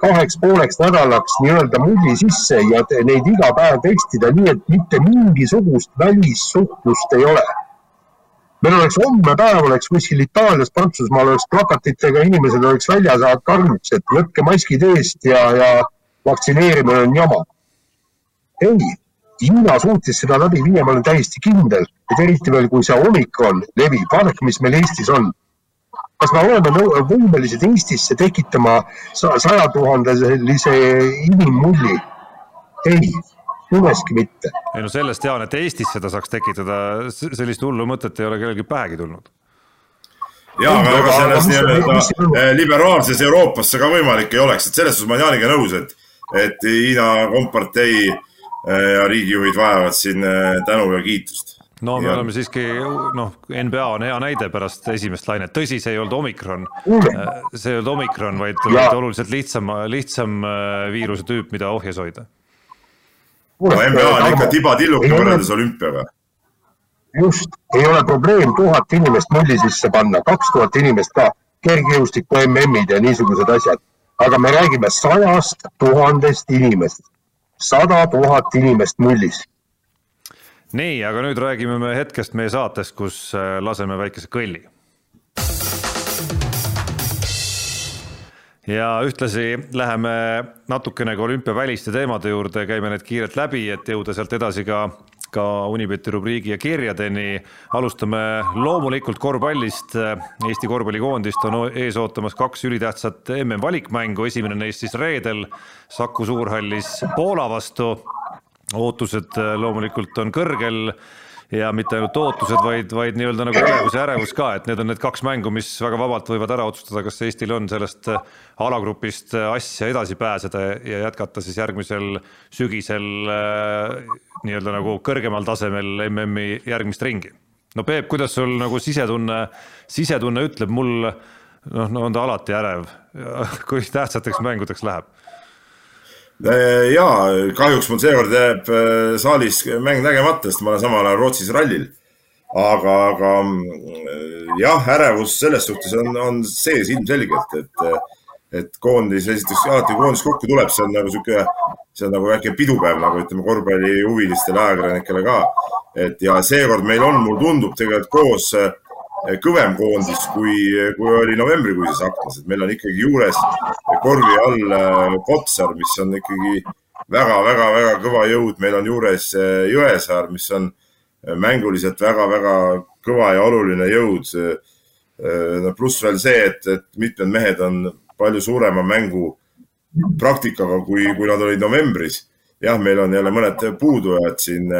kaheks pooleks nädalaks nii-öelda mulli sisse ja neid iga päev testida, nii et mitte mingisugust välissuhtlust ei ole. Meil oleks homne päev, oleks kuskil Itaalias, Prantsusmaal oleks plakatitega, inimesed oleks väljas karjuks, et võtke maskid eest ja, ja vaktsineerimine on jama. ei Hiina suutis seda läbi viia, ma olen täiesti kindel, et eriti veel, kui see omikron levib, vaadake, mis meil Eestis on. kas me oleme võimelised Eestisse tekitama saja tuhandelise inimmulli? ei, üheski mitte. ei no sellest tean, et Eestis seda saaks tekitada, sellist hullu mõtet ei ole kellelgi pähegi tulnud ja, aga ega selles nii-öelda liberaalses Euroopas see ka võimalik ei oleks, et selles suhtes ma olen Jaaniga nõus, et, et Hiina kompartei Äh, ja riigijuhid vajavad siin äh, tänu ja kiitust. no me ja. oleme siiski, noh, NBA on hea näide pärast esimest lainet, tõsi, see ei olnud omikron, see ei olnud omikron, vaid, vaid oluliselt lihtsam, lihtsam viiruse tüüp, mida ohjes hoida. No NBA on ikka tibatilluke võrreldes olümpiaga just, ei ole probleem tuhat inimest mulli sisse panna, kaks tuhat inimest ka, kergejõustiku MM-id ja niisugused asjad. aga me räägime sajast tuhandest inimest sada tuhat inimest mullis. nii, aga nüüd räägime me hetkest meie saatest, kus äh, laseme väikese kõlli. Ja ühtlasi läheme natukene ka olümpiaväliste teemade juurde, käime need kiirelt läbi, et jõuda sealt edasi ka ka Unibeti rubriigi ja kirjadeni. alustame loomulikult korvpallist. Eesti korvpallikoondist on ees ootamas kaks ülitähtsat MM-valikmängu, esimene neist siis reedel Saku Suurhallis Poola vastu. ootused loomulikult on kõrgel ja mitte ainult ootused, vaid, vaid nii-öelda nagu elevus ja ärevus ka, et need on need kaks mängu, mis väga vabalt võivad ära otsustada, kas Eestil on sellest alagrupist asja edasi pääseda ja jätkata siis järgmisel sügisel äh, nii-öelda nagu kõrgemal tasemel MM-i järgmist ringi. no Peep, kuidas sul nagu sisetunne, sisetunne ütleb, mul noh, no on ta alati ärev, kui tähtsateks mängudeks läheb Äh, ja kahjuks mul seekord jääb äh, saalis mäng nägemata, sest ma olen samal ajal Rootsis rallil. aga, aga äh, jah, ärevus selles suhtes on, on sees ilmselgelt, et, et koondis, esiteks alati koondis kokku tuleb, see on nagu sihuke, see on nagu väike pidupäev nagu ütleme korvpallihuvilistele ajakirjanikele ka. et ja seekord meil on, mulle tundub tegelikult koos äh, kõvem koondis, kui, kui oli novembrikuises aknas, et meil on ikkagi juures korvi all äh, Kotsar, mis on ikkagi väga-väga-väga kõva jõud, meil on juures äh, Jõesaar, mis on mänguliselt väga-väga kõva ja oluline jõud. no pluss veel see, et, et mitmed mehed on palju suurema mängu praktikaga, kui, kui nad olid novembris. jah, meil on jälle mõned puudujad siin,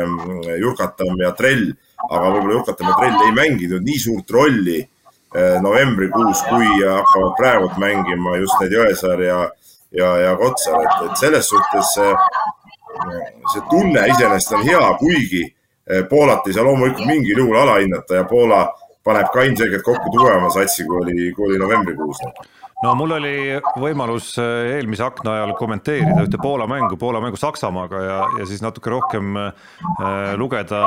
Jurkatam ja Trell aga võib-olla Jukata Madrell ei mänginud nii suurt rolli eh, novembrikuus, kui hakkavad praegu mängima just need Jõesaar ja, ja, ja Kotsar, et, et selles suhtes eh, see tunne iseenesest on hea, kuigi eh, Poolat ei saa loomulikult mingil juhul alahinnata ja Poola paneb ka ilmselgelt kokku tugevama satsi, kui oli, kui oli novembrikuus no mul oli võimalus äh, eelmise akna ajal kommenteerida ühte Poola mängu, Poola mängu Saksamaaga ja, ja siis natuke rohkem äh, lugeda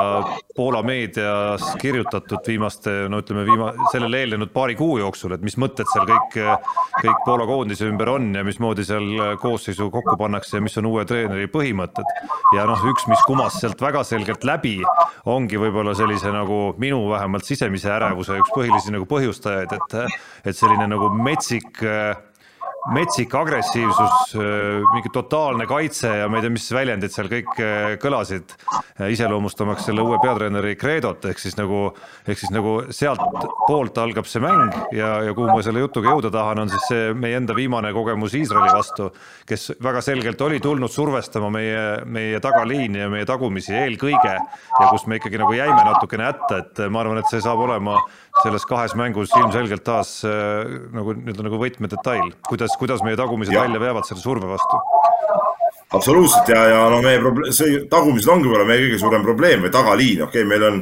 Poola meedias kirjutatud viimaste, no ütleme, viima-, sellele eelnenud paari kuu jooksul, et mis mõtted seal kõik, kõik Poola koondise ümber on ja mismoodi seal koosseisu kokku pannakse ja mis on uue treeneri põhimõtted. ja noh, üks, mis kumas sealt väga selgelt läbi, ongi võib-olla sellise nagu minu vähemalt sisemise ärevuse üks põhilisi nagu põhjustajaid, et, et selline nagu metsik Äh, metsik agressiivsus, äh, mingi totaalne kaitse ja ma ei tea, mis väljendid seal kõik äh, kõlasid, iseloomustamaks selle uue peatreeneri kreedot, ehk siis nagu, ehk siis nagu sealt poolt algab see mäng ja, ja kuhu ma selle jutuga jõuda tahan, on siis see meie enda viimane kogemus Iisraeli vastu, kes väga selgelt oli tulnud survestama meie, meie tagaliini ja meie tagumisi eelkõige ja kus me ikkagi nagu jäime natukene hätta, et ma arvan, et see saab olema selles kahes mängus ilmselgelt taas äh, nagu nii-öelda nagu võtmedetail, kuidas, kuidas meie tagumised ja. välja veavad selle surve vastu. absoluutselt ja, ja no meie probleem, see tagumised ongi võib-olla meie kõige suurem probleem või tagaliin, okei okay,, meil on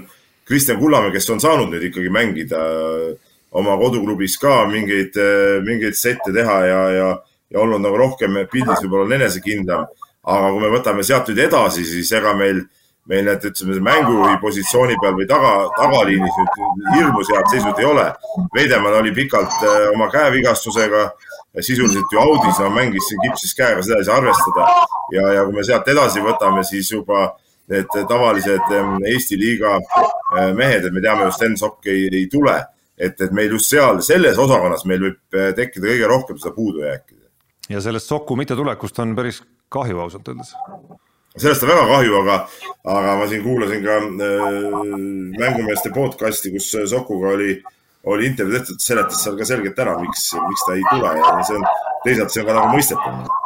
Kristjan Kullamäe, kes on saanud nüüd ikkagi mängida äh, oma koduklubis ka mingeid, äh, mingeid sette teha ja, ja, ja olnud nagu rohkem pildis võib-olla enesekindlam. aga kui me võtame sealt nüüd edasi, siis ega meil meil need, ütleme, mängujuhi positsiooni peal või taga, tagaliinis nüüd hirmus head seisud ei ole. Veidemann oli pikalt äh, oma käevigastusega, sisuliselt ju audis, no mängis siin kipsis käega, seda ei saa arvestada. ja, ja kui me sealt edasi võtame, siis juba need tavalised Eesti liiga äh, mehed, et me teame ju, Sten Sokk ei, ei tule. et, et meil just seal, selles osakonnas meil võib äh, tekkida kõige rohkem seda puudujääki. ja sellest Soku mittetulekust on päris kahju ausalt öeldes sellest on väga kahju, aga, aga ma siin kuulasin ka äh, mängumeeste podcast'i, kus Sokuga oli, oli intervjuu tehtud, seletas seal ka selgelt ära, miks, miks ta ei tule ja see on, teisalt see on ka nagu mõistetav.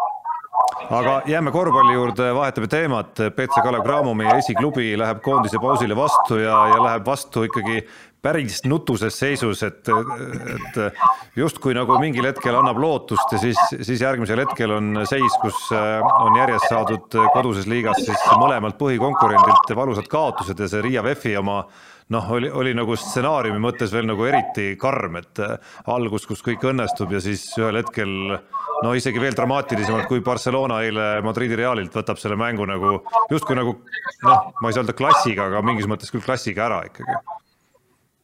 Aga jääme korvpalli juurde, vahetame teemat, BC Kalev Cramo, meie esiklubi läheb koondise pausile vastu ja, ja läheb vastu ikkagi päris nutuses seisus, et, et justkui nagu mingil hetkel annab lootust ja siis, siis järgmisel hetkel on seis, kus äh, on järjest saadud koduses liigas siis mõlemalt põhikonkurendilt valusad kaotused ja see Riia VEF-i oma noh, oli, oli nagu stsenaariumi mõttes veel nagu eriti karm, et äh, algus, kus kõik õnnestub ja siis ühel hetkel no isegi veel dramaatilisemalt, kui Barcelona eile Madridi Realilt võtab selle mängu nagu justkui nagu noh, ma ei saa öelda klassiga, aga mingis mõttes küll klassiga ära ikkagi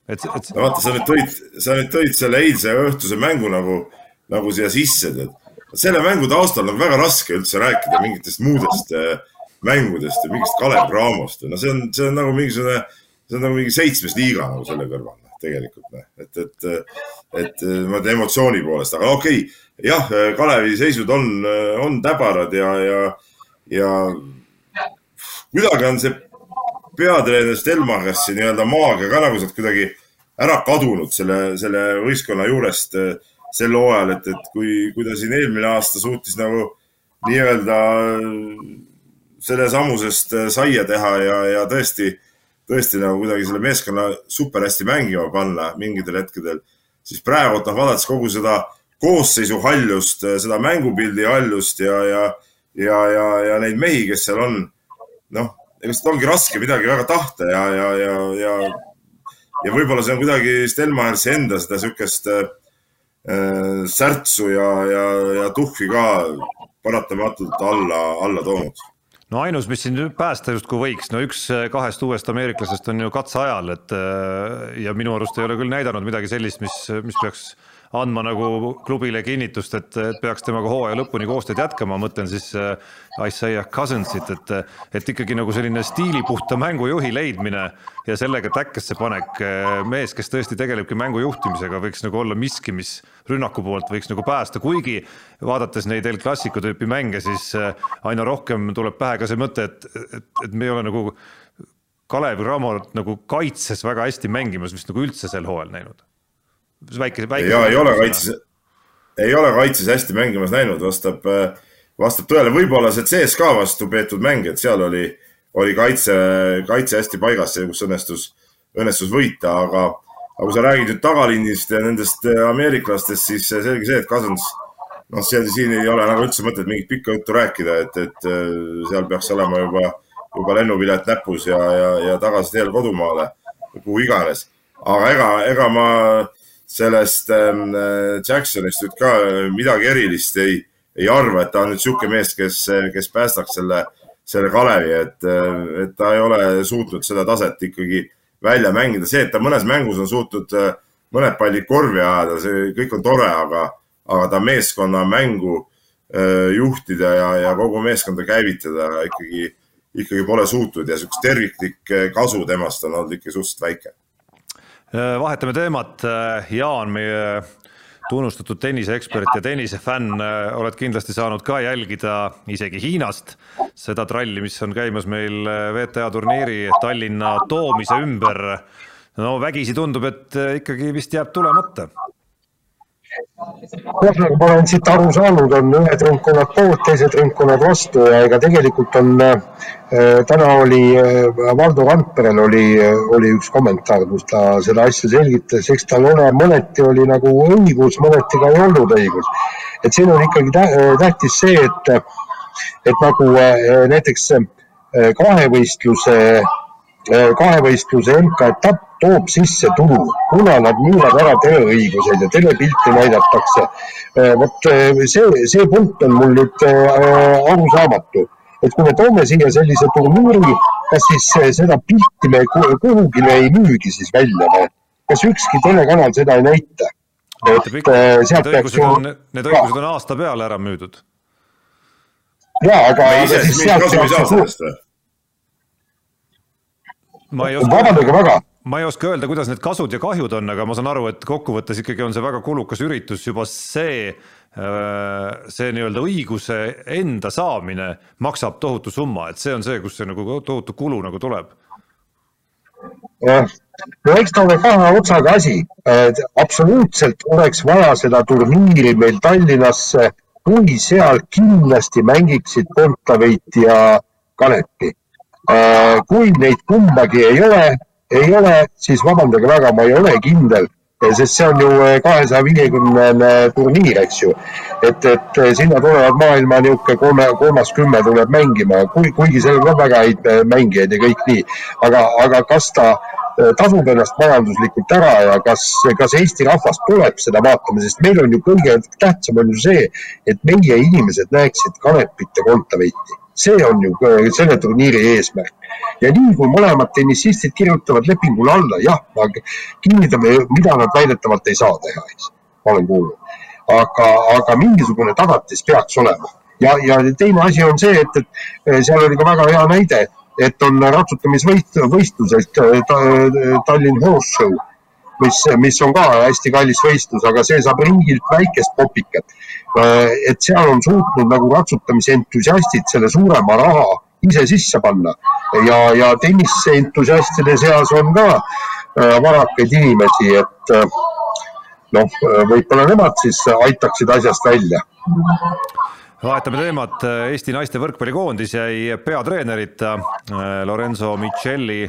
et, et. no vaata, sa nüüd tõid, sa nüüd tõid selle eilse õhtuse mängu nagu, nagu siia sisse, tead. selle mängu taustal on väga raske üldse rääkida mingitest muudest äh, mängudest ja mingist Kalev Cramost. no see on, see on nagu mingisugune, see on nagu mingi seitsmes liiga nagu selle kõrval, noh, tegelikult, noh. et, et, et ma ütlen emotsiooni poolest, aga okei okay,, jah, Kalevi seisud on, on täbarad ja, ja, ja kuidagi on see peatreener Stelmachesi nii-öelda maagia ka nagu sealt kuidagi ära kadunud selle, selle võistkonna juurest eh, sel hooajal, et, et kui, kui ta siin eelmine aasta suutis nagu nii-öelda sellesamusest eh, saia teha ja, ja tõesti, tõesti nagu kuidagi selle meeskonna super hästi mängima panna mingitel hetkedel, siis praegu, noh, vaadates kogu seda koosseisu haljust, eh, seda mängupildi haljust ja, ja, ja, ja, ja neid mehi, kes seal on, noh ega seda ongi raske midagi väga tahta ja, ja, ja, ja, ja võib-olla see on kuidagi Stelmachersi enda seda niisugust äh, särtsu ja, ja, ja tuhhi ka paratamatult alla, alla toonud no ainus, mis siin päästa justkui võiks, no üks kahest uuest ameeriklasest on ju katseajal, et äh, ja minu arust ei ole küll näidanud midagi sellist, mis, mis peaks andma nagu klubile kinnitust, et, et peaks temaga hooaja lõpuni koostööd jätkama, mõtlen siis äh, Isaiah Cousinsit, et, et ikkagi nagu selline stiilipuhta mängujuhi leidmine ja sellega täkkesse panek, äh, mees, kes tõesti tegelebki mängu juhtimisega, võiks nagu olla miski, mis rünnaku poolt võiks nagu päästa, kuigi vaadates neid El Clasico tüüpi mänge, siis äh, aina rohkem tuleb pähe ka see mõte, et, et, et me ei ole nagu Kalev Cramot nagu kaitses väga hästi mängimas vist nagu üldse sel hooajal näinud väike, väike. ja ei ole kaitses, ei ole kaitses hästi mängimas näinud, vastab, vastab tõele, võib-olla see CSKA vastu peetud mäng, et seal oli, oli kaitse, kaitse hästi paigas, kus õnnestus, õnnestus võita, aga, aga kui sa räägid nüüd tagaliinist ja nendest ameeriklastest, siis selge see, et Cousins, noh, see siin ei ole nagu üldse mõtet mingit pikka juttu rääkida, et, et seal peaks olema juba, juba lennupilet näpus ja, ja, ja tagasi teel kodumaale, kuhu iganes. aga ega, ega ma sellest ähm, Jacksonist nüüd ka midagi erilist ei, ei arva, et ta on nüüd niisugune mees, kes, kes päästaks selle, selle Kalevi, et, et ta ei ole suutnud seda taset ikkagi välja mängida. see, et ta mõnes mängus on suutnud mõned pallid korvi ajada, see kõik on tore, aga, aga ta meeskonna mängu juhtida ja, ja kogu meeskonda käivitada ikkagi, ikkagi pole suutnud ja niisugust terviklik kasu temast on olnud ikka suhteliselt väike Äh, vahetame teemat, äh, Jaan, meie tunnustatud tenniseekspert ja tennisefänn, äh, oled kindlasti saanud ka jälgida isegi Hiinast seda tralli, mis on käimas meil WTA turniiri Tallinna toomise ümber. no vägisi tundub, et ikkagi vist jääb tulemata jah, nagu ma olen siit aru saanud, on ühed ringkonnad poolt, teised ringkonnad vastu ja ega tegelikult on äh,, täna oli äh, Valdo Randperel oli, oli üks kommentaar, kus ta seda asja selgitas, eks tal ole, mõneti oli nagu õigus, mõneti ka ei olnud õigus. et siin on ikkagi tähtis see, et, et nagu äh, näiteks äh, kahevõistluse äh, Äh, kahevõistluse MK-etapp toob sisse tulu, kuna nad müüvad ära teleõigused ja telepilti näidatakse. Äh, vot äh, see, see punkt on mul nüüd arusaamatu, et kui me toome siia sellise turniiri, kas siis seda pilti me kuhugi me ei müügi siis välja või? kas ükski telekanal seda ei näita? et sealt peaks ju. Need õigused on aasta peale ära müüdud. ja, aga, siis sealt peaks ma ei oska vabandage väga! ma ei oska öelda, kuidas need kasud ja kahjud on, aga ma saan aru, et kokkuvõttes ikkagi on see väga kulukas üritus, juba see, äh, see nii-öelda õiguse enda saamine maksab tohutu summa, et see on see, kus see nagu tohutu kulu nagu tuleb. no eks ta ole kahe otsaga asi, absoluutselt oleks vaja seda turniiri meil Tallinnasse, kui seal kindlasti mängiksid Kontaveit ja Kanepi kui neid kumbagi ei ole, ei ole, siis vabandage väga, ma ei ole kindel, sest see on ju äh, kahesaja viiekümnene turniir, eks ju. et, et äh, sinna tulevad maailma niisugune kolme, kolmas kümme tuleb mängima, kui, kuigi seal on väga häid mängijaid ja kõik nii. aga, aga kas ta tasub ennast majanduslikult ära ja kas, kas Eesti rahvas tuleb seda vaatama, sest meil on ju kõige tähtsam on ju see, et meie inimesed näeksid Kanepit ja Kontaveiti see on ju selle turniiri eesmärk. ja nii kui mõlemad tennisistid kirjutavad lepingule alla, jah, kinnitame, mida nad väidetavalt ei saa teha, eks, ma olen kuulnud. aga, aga mingisugune tagatis peaks olema ja, ja teine asi on see, et, et seal oli ka väga hea näide, et on ratsutamisvõistlused äh, Tallinn Horse Show mis, mis on ka hästi kallis võistlus, aga see saab ringilt väikest popikat. Äh, et seal on suutnud nagu ratsutamise entusiastid selle suurema raha ise sisse panna. Ja, ja tenniseentusiastide seas on ka äh, varakaid inimesi, et äh, noh, võib-olla nemad siis aitaksid asjast välja. Vahetame teemat, Eesti naiste võrkpallikoondis jäi peatreenerita Lorenzo Michelli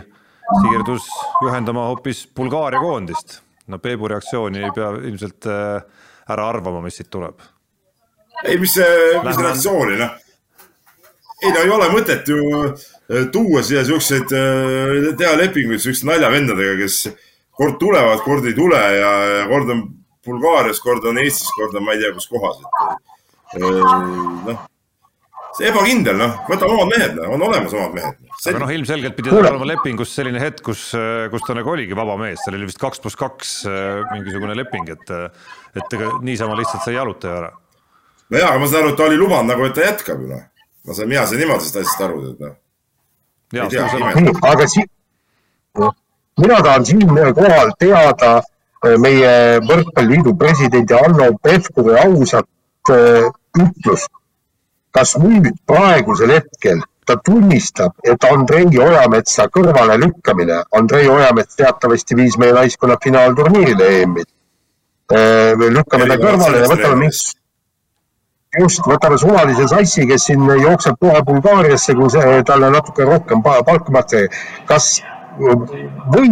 siirdus juhendama hoopis Bulgaaria koondist. no Peebu reaktsiooni ei pea ilmselt äh, ära arvama, mis siit tuleb. ei, mis see, mis reaktsiooni, noh. ei no ei ole mõtet ju äh, tuua siia siukseid, äh, teha lepinguid siukeste naljavendadega, kes kord tulevad, kord ei tule ja, ja kord on Bulgaarias, kord on Eestis, kord on ma ei tea, kus kohas, et noh see ebakindel, noh, võtame omad mehed, noh, on olemas omad mehed. aga noh, ilmselgelt pidi tal olema lepingus selline hetk, kus, kus ta nagu oligi vaba mees, seal oli vist kaks pluss kaks äh, mingisugune leping, et, et ega niisama lihtsalt sa ei jaluta ju ära. no jaa, aga ma saan aru, et ta oli lubanud nagu, et ta jätkab ju noh. ma sain, mina sain niimoodi sellest asjast aru, et noh. aga si-, mina tahan siinkohal teada äh, meie Võrkpalliliidu presidendi Hanno Pevkuri ausat äh, ütlust kas nüüd praegusel hetkel ta tunnistab, et Andrei Ojametsa kõrvalelükkamine, Andrei Ojamets teatavasti viis meie naiskonna finaalturniirile EM-il. Äh, lükkame ta kõrvale ja võtame mingi, just, võtame suvalise sassi, kes siin jookseb kohe Bulgaariasse, kui see, talle natuke rohkem palka makstakse. kas või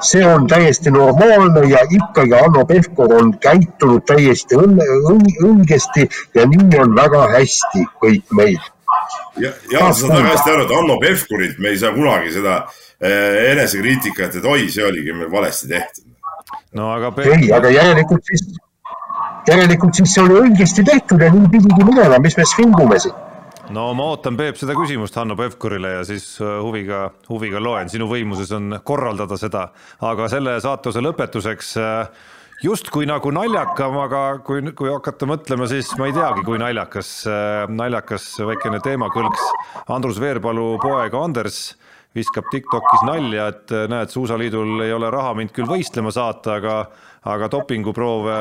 see on täiesti normaalne ja ikkagi Hanno Pevkur on käitunud täiesti õigesti ja nii on väga hästi kõik meil. ja, ja sa saad väga hästi aru, et Hanno Pevkurilt me ei saa kunagi seda eh, enesekriitikat, et oi, see oligi meil valesti tehtud. no aga ei, aga järelikult siis, järelikult siis see oli õigesti tehtud ja nii pidigi minema, mis me siis vingume siin no ma ootan, Peep, seda küsimust Hanno Pevkurile ja siis äh, huviga, huviga loen, sinu võimuses on korraldada seda, aga selle saatuse lõpetuseks äh, justkui nagu naljakam, aga kui, kui hakata mõtlema, siis ma ei teagi, kui naljakas, äh, naljakas väikene teemakõlks. Andrus Veerpalu poeg Anders viskab Tiktokis nalja, et näed, Suusaliidul ei ole raha mind küll võistlema saata, aga, aga dopinguproove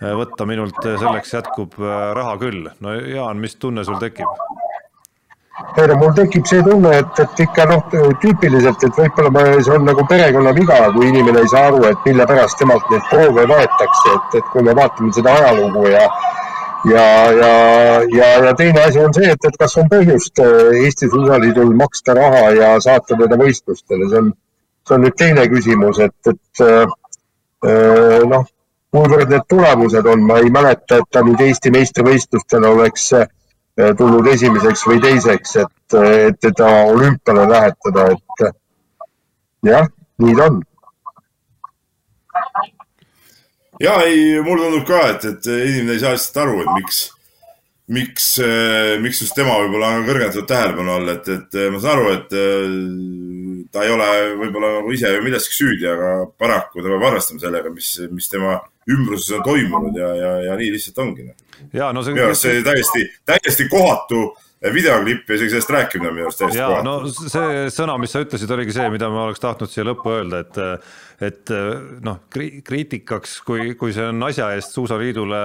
võtta minult selleks jätkub raha küll. no Jaan, mis tunne sul tekib? ei no mul tekib see tunne, et, et ikka noh, tüüpiliselt, et võib-olla see on nagu perekonna viga, kui inimene ei saa aru, et mille pärast temalt neid proove võetakse, et, et kui me vaatame seda ajalugu ja ja, ja, ja, ja teine asi on see, et, et kas on põhjust äh, Eesti Suusaliidul maksta raha ja saata teda võistlustele, see on, see on nüüd teine küsimus, et, et noh, kuivõrd need tulemused on, ma ei mäleta, et ta nüüd Eesti meistrivõistlustel oleks Eh, tulnud esimeseks või teiseks, et, et teda olümpiale lähetada, et jah, nii ta on. ja ei, mulle tundub ka, et, et inimene ei saa lihtsalt aru, et miks, miks, eh, miks just tema võib-olla on kõrgendatud tähelepanu all, et, et ma saan aru, et eh, ta ei ole võib-olla nagu ise milleski süüdi, aga paraku ta peab arvestama sellega, mis, mis tema ümbruses on toimunud ja, ja, ja nii lihtsalt ongi noh ja no see minu arust see täiesti, täiesti kohatu videoklipp ja isegi sellest rääkimine on minu arust täiesti kohatu. no see sõna, mis sa ütlesid, oligi see, mida ma oleks tahtnud siia lõppu öelda, et et noh, kriitikaks, kui, kui see on asja eest Suusaliidule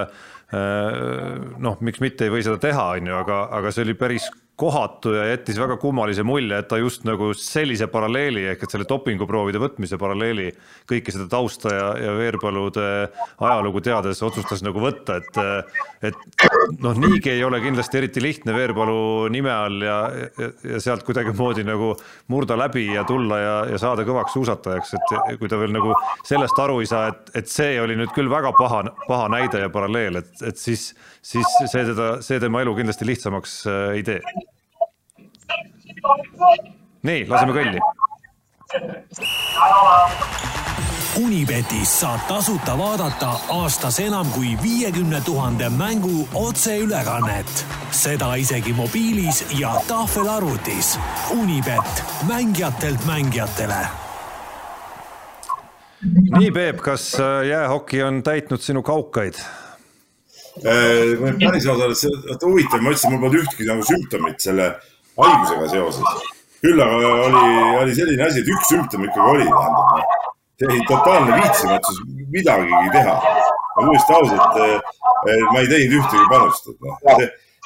noh, miks mitte ei või seda teha, on ju, aga, aga see oli päris kohatu ja jättis väga kummalise mulje, et ta just nagu sellise paralleeli ehk et selle dopinguproovide võtmise paralleeli kõike seda tausta ja, ja Veerpalude ajalugu teades otsustas nagu võtta, et et noh, niigi ei ole kindlasti eriti lihtne Veerpalu nime all ja, ja, ja sealt kuidagimoodi nagu murda läbi ja tulla ja, ja saada kõvaks suusatajaks, et kui ta veel nagu sellest aru ei saa, et, et see oli nüüd küll väga paha, paha näide ja paralleel, et, et siis, siis see teda, see tema elu kindlasti lihtsamaks äh, ei tee nii, laseme kõlli. Unibetis saab tasuta vaadata aastas enam kui viiekümne tuhande mängu otseülekannet. seda isegi mobiilis ja tahvelarvutis. Unibet, mängijatelt mängijatele nii, Peep, kas äh, jäähoki on täitnud sinu kaukaid? Äh, kui nüüd päris ausalt, see huvitav, ma ütlesin, mul polnud ühtki nagu sümptomit selle haigusega seoses. küll aga oli, oli selline asi, et üks sümptom ikkagi oli, tähendab noh. see oli totaalne viitsimatus midagigi teha. ma tunnistan ausalt, ma ei teinud ühtegi panust, et noh,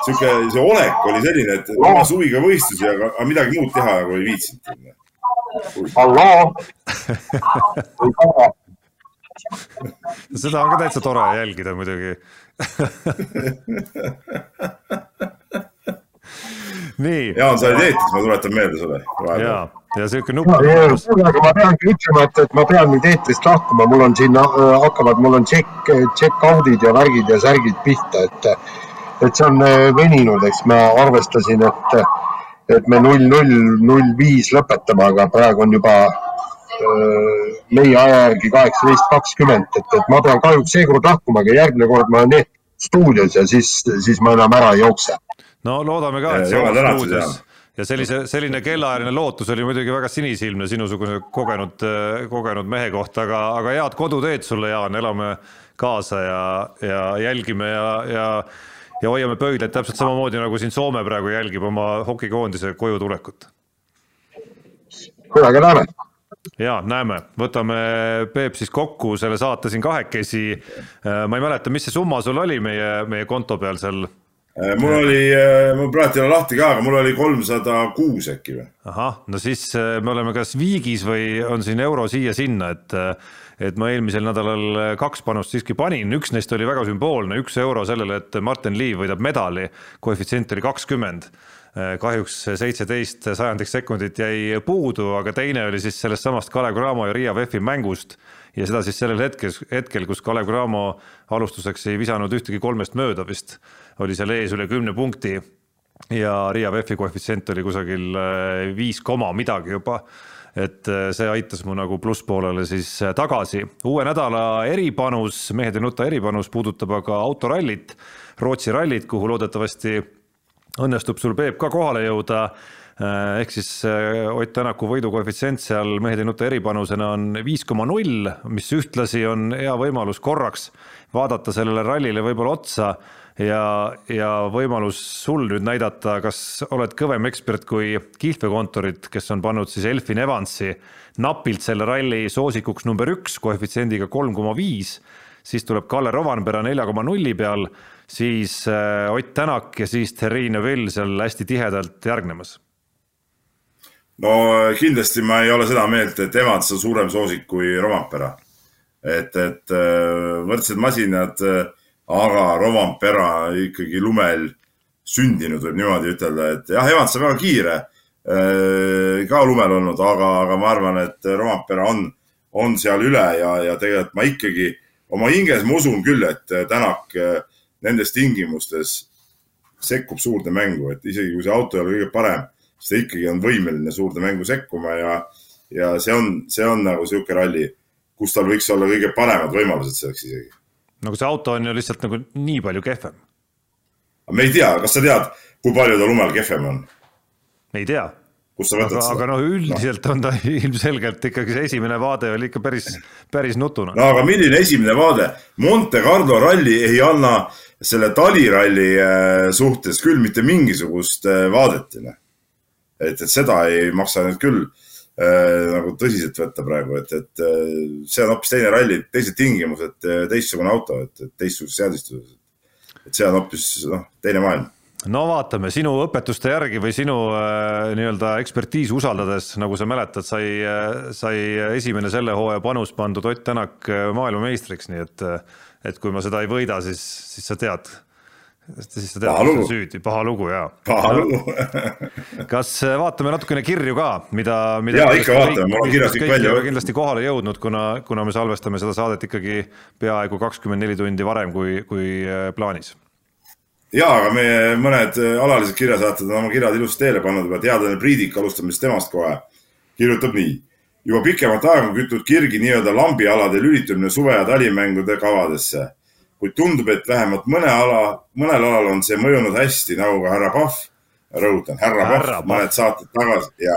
sihuke, see olek oli selline, et oma suviga võistlusi, aga, aga midagi muud teha nagu ei viitsinud. Noh. halloo seda on ka täitsa tore jälgida muidugi nii. Jaan, sa olid eetris, ma tuletan meelde sulle. ja, ja sihuke nupp. kuule, aga ma peangi ütlema, et, et ma pean nüüd eetrist lahkuma, mul on siin äh, hakkavad, mul on check, check out'id ja värgid ja särgid pihta, et, et see on äh, veninud, eks ma arvestasin, et, et me null, null, null viis lõpetame, aga praegu on juba meie aja järgi kaheksateist kakskümmend, et, et ma pean kahjuks seekord lahkuma, aga järgmine kord ma olen stuudios ja siis, siis ma enam ära ei jookse no loodame ka, et sa oled stuudios ja sellise, selline kellaajaline lootus oli muidugi väga sinisilmne sinusuguse kogenud, kogenud mehe kohta, aga, aga head koduteed sulle, Jaan, elame kaasa ja, ja jälgime ja, ja ja hoiame pöidlaid täpselt samamoodi, nagu siin Soome praegu jälgib oma hokikoondise koju tulekut. kuule, aga näeme. Ja näeme, võtame Peep siis kokku selle saate siin kahekesi. ma ei mäleta, mis see summa sul oli meie, meie konto peal seal. Äh, mul oli, äh, mul praegu ei ole lahti ka, aga mul oli kolmsada kuus äkki või. ahah, no siis äh, me oleme kas viigis või on siin euro siia-sinna, et et ma eelmisel nädalal kaks panust siiski panin, üks neist oli väga sümboolne, üks euro sellele, et Martin Liiv võidab medali, koefitsient oli kakskümmend kahjuks seitseteist sajandikst sekundit jäi puudu, aga teine oli siis sellest samast Kalev Cramo ja Riia VEF-i mängust ja seda siis sellel hetkel, hetkel, kus Kalev Cramo alustuseks ei visanud ühtegi kolmest mööda vist oli seal ees üle kümne punkti ja Riia VEF-i koefitsient oli kusagil äh, viis koma midagi juba. et see aitas mu nagu plusspoolele siis tagasi. uue nädala eripanus, Mehed ei nuta eripanus puudutab aga autorallit, Rootsi rallit, kuhu loodetavasti õnnestub sul, Peep, ka kohale jõuda. Äh, ehk siis äh, Ott Tänaku võidukoefitsient seal mehed ei nuta eripanusena on viis koma null, mis ühtlasi on hea võimalus korraks vaadata sellele rallile võib-olla otsa ja, ja võimalus sul nüüd näidata, kas oled kõvem ekspert kui kihlveokontorid, kes on pannud siis Elfin Evansi napilt selle ralli soosikuks number üks koefitsiendiga kolm koma viis, siis tuleb Kalle Rovanpera nelja koma nulli peal, siis äh, Ott Tänak ja siis Terrine Vill seal hästi tihedalt järgnemas no kindlasti ma ei ole seda meelt, et Evans on suurem soosik kui Rovampera. et, et äh, võrdsed masinad, äh, aga Rovampera ikkagi lumel sündinud, võib niimoodi ütelda, et jah, Evans on väga kiire, äh, ka lumel olnud, aga, aga ma arvan, et Rovampera on, on seal üle ja, ja tegelikult ma ikkagi oma hinges ma usun küll, et Tänak nendes tingimustes sekkub suurde mängu, et isegi kui see auto ei ole kõige parem siis ta ikkagi on võimeline suurde mängu sekkuma ja, ja see on, see on nagu sihuke ralli, kus tal võiks olla kõige paremad võimalused selleks isegi. nagu see auto on ju lihtsalt nagu nii palju kehvem. me ei tea, kas sa tead, kui palju ta lumel kehvem on? ei tea. Kust sa võtad aga, seda? aga noh, üldiselt no. on ta ilmselgelt ikkagi see esimene vaade oli ikka päris, päris nutune. no aga milline esimene vaade? Monte Carlo ralli ei anna selle taliralli äh, suhtes küll mitte mingisugust äh, vaadet et, et seda ei maksa nüüd küll äh, nagu tõsiselt võtta praegu, et, et see on hoopis teine ralli, teised tingimused, teistsugune auto, et, et teistsugused seadistused. et see on hoopis noh, teine maailm no vaatame, sinu õpetuste järgi või sinu äh, nii-öelda ekspertiisi usaldades, nagu sa mäletad, sai äh,, sai esimene selle hooaja panus pandud Ott Tänak äh, maailmameistriks, nii et, et kui ma seda ei võida, siis, siis sa tead siis sa tead, kes on süüdi, paha lugu jaa. paha lugu kas äh, vaatame natukene kirju ka, mida, mida. ja ikka vaatame, mul on kirjas kõik välja. kindlasti kohale jõudnud, kuna, kuna me salvestame seda saadet ikkagi peaaegu kakskümmend neli tundi varem kui, kui äh, plaanis. Ja, aga meie mõned äh, alalised kirjasaated on oma kirjad ilusti teele pannud juba, teadlane Priidik, alustame siis temast kohe, kirjutab nii. Juba pikemat aega on kütnud kirgi nii-öelda lambialade lülitumine suve- ja talimängude kavadesse. Kuid tundub, et vähemalt mõne ala, mõnel alal on see mõjunud hästi, nagu ka härra Pahv, rõhutan, härra Pahv mõned saated tagasi ja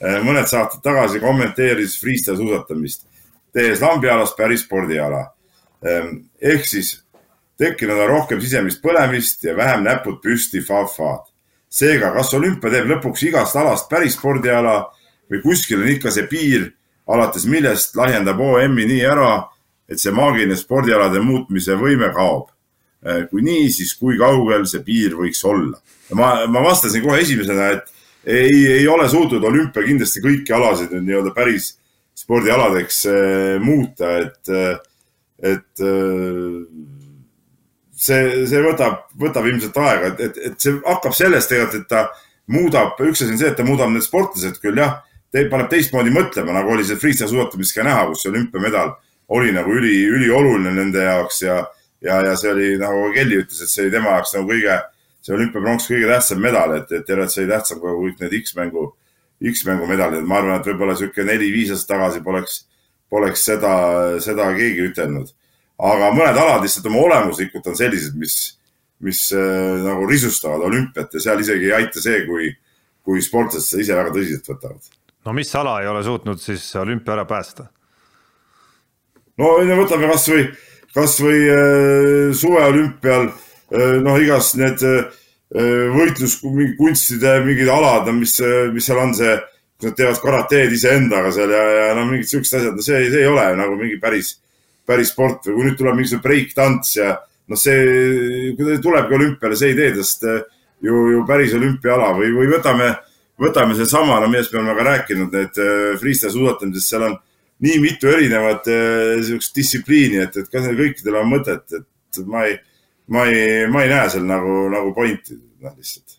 eh, mõned saated tagasi kommenteeris freestyle suusatamist, tehes lambialast päris spordiala. Ehm, ehk siis tekkinud on rohkem sisemist põlemist ja vähem näpud püsti fa-fad. seega, kas olümpia teeb lõpuks igast alast päris spordiala või kuskil on ikka see piir, alates millest lahjendab OM-i nii ära et see maagiline spordialade muutmise võime kaob. Äh, kui nii, siis kui kaugel see piir võiks olla? ma, ma vastasin kohe esimesena, et ei, ei ole suutnud olümpia kindlasti kõiki alasid nüüd nii-öelda päris spordialadeks äh, muuta, et, äh, et see, see võtab, võtab ilmselt aega, et, et, et see hakkab sellest tegelikult, et ta muudab, üks asi on see, et ta muudab need sportlased küll jah, paneb teistmoodi mõtlema, nagu oli see freestyle suusatamises ka näha, kus see olümpiamedal oli nagu üli, ülioluline nende jaoks ja, ja, ja see oli nagu Kelly ütles, et see oli tema jaoks nagu kõige, see olümpiapronks kõige tähtsam medal, et, et tegelikult see oli tähtsam kui kõik need X-mängu, X-mängu medalid. ma arvan, et võib-olla sihuke neli-viis aastat tagasi poleks, poleks seda, seda keegi ütelnud. Aga mõned alad lihtsalt oma olemuslikult on sellised, mis, mis äh, nagu risustavad olümpiat ja seal isegi ei aita see, kui, kui sportlased seda ise väga tõsiselt võtavad. no mis ala ei ole suutnud siis olümpia ära päästa? no võtame kasvõi, kasvõi äh, suveolümpial äh, noh, igast need võitluskunstide mingid alad, mis, mis seal on see, kus nad teevad karateed iseendaga seal ja, ja no mingid siuksed asjad, no see, see ei ole nagu mingi päris, päris sport või kui nüüd tuleb mingisugune breik-tants ja noh, see, kui ta tulebki olümpiale, see ei tee tast ju, ju päris olümpiaala või, või võtame, võtame seesama, no millest me oleme ka rääkinud, need freestyle suusatamises, seal on nii mitu erinevat äh, sihukest distsipliini, et, et kas neil kõikidel on mõtet, et ma ei, ma ei, ma ei näe seal nagu, nagu pointi, noh lihtsalt.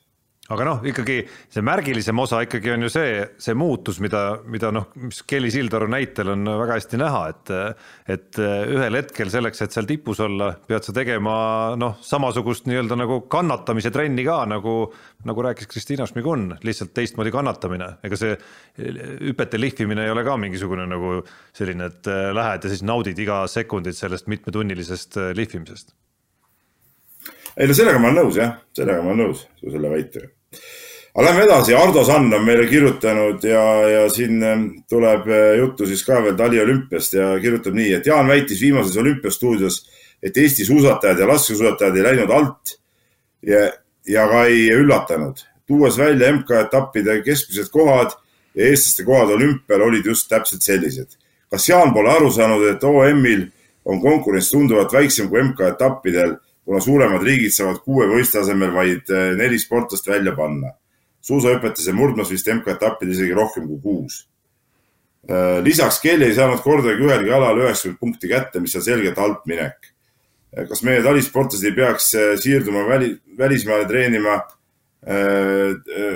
Aga noh, ikkagi see märgilisem osa ikkagi on ju see, see muutus, mida, mida noh, mis Kelly Sildaru näitel on väga hästi näha, et et ühel hetkel selleks, et seal tipus olla, pead sa tegema noh, samasugust nii-öelda nagu kannatamise trenni ka nagu, nagu rääkis Kristiina Šmigun, lihtsalt teistmoodi kannatamine, ega see hüpete lihvimine ei ole ka mingisugune nagu selline, et lähed ja siis naudid iga sekundit sellest mitmetunnilisest lihvimisest. Ei no sellega ma olen nõus jah, sellega ma olen nõus selle väitega aga lähme edasi, Ardo Sand on meile kirjutanud ja, ja siin ähm, tuleb äh, juttu siis ka veel taliolümpiast ja kirjutab nii, et Jaan väitis viimases olümpiastuudios, et Eesti suusatajad ja laskesuusatajad ei läinud alt ja, ja ka ei üllatanud, tuues välja MK-etappide keskmised kohad ja eestlaste kohad olümpial olid just täpselt sellised. kas Jaan pole aru saanud, et OM-il on konkurents tunduvalt väiksem kui MK-etappidel, kuna suuremad riigid saavad kuue võistle asemel vaid äh, neli sportlast välja panna suusahüpetes ja murdmas vist MK-etappidel isegi rohkem kui kuus. Äh, lisaks Kelly ei saanud kordagi ühelgi alal üheksakümmend punkti kätte, mis on selgelt halb minek. Äh, kas meie talisportlased ei peaks siirduma väli, välismaale treenima,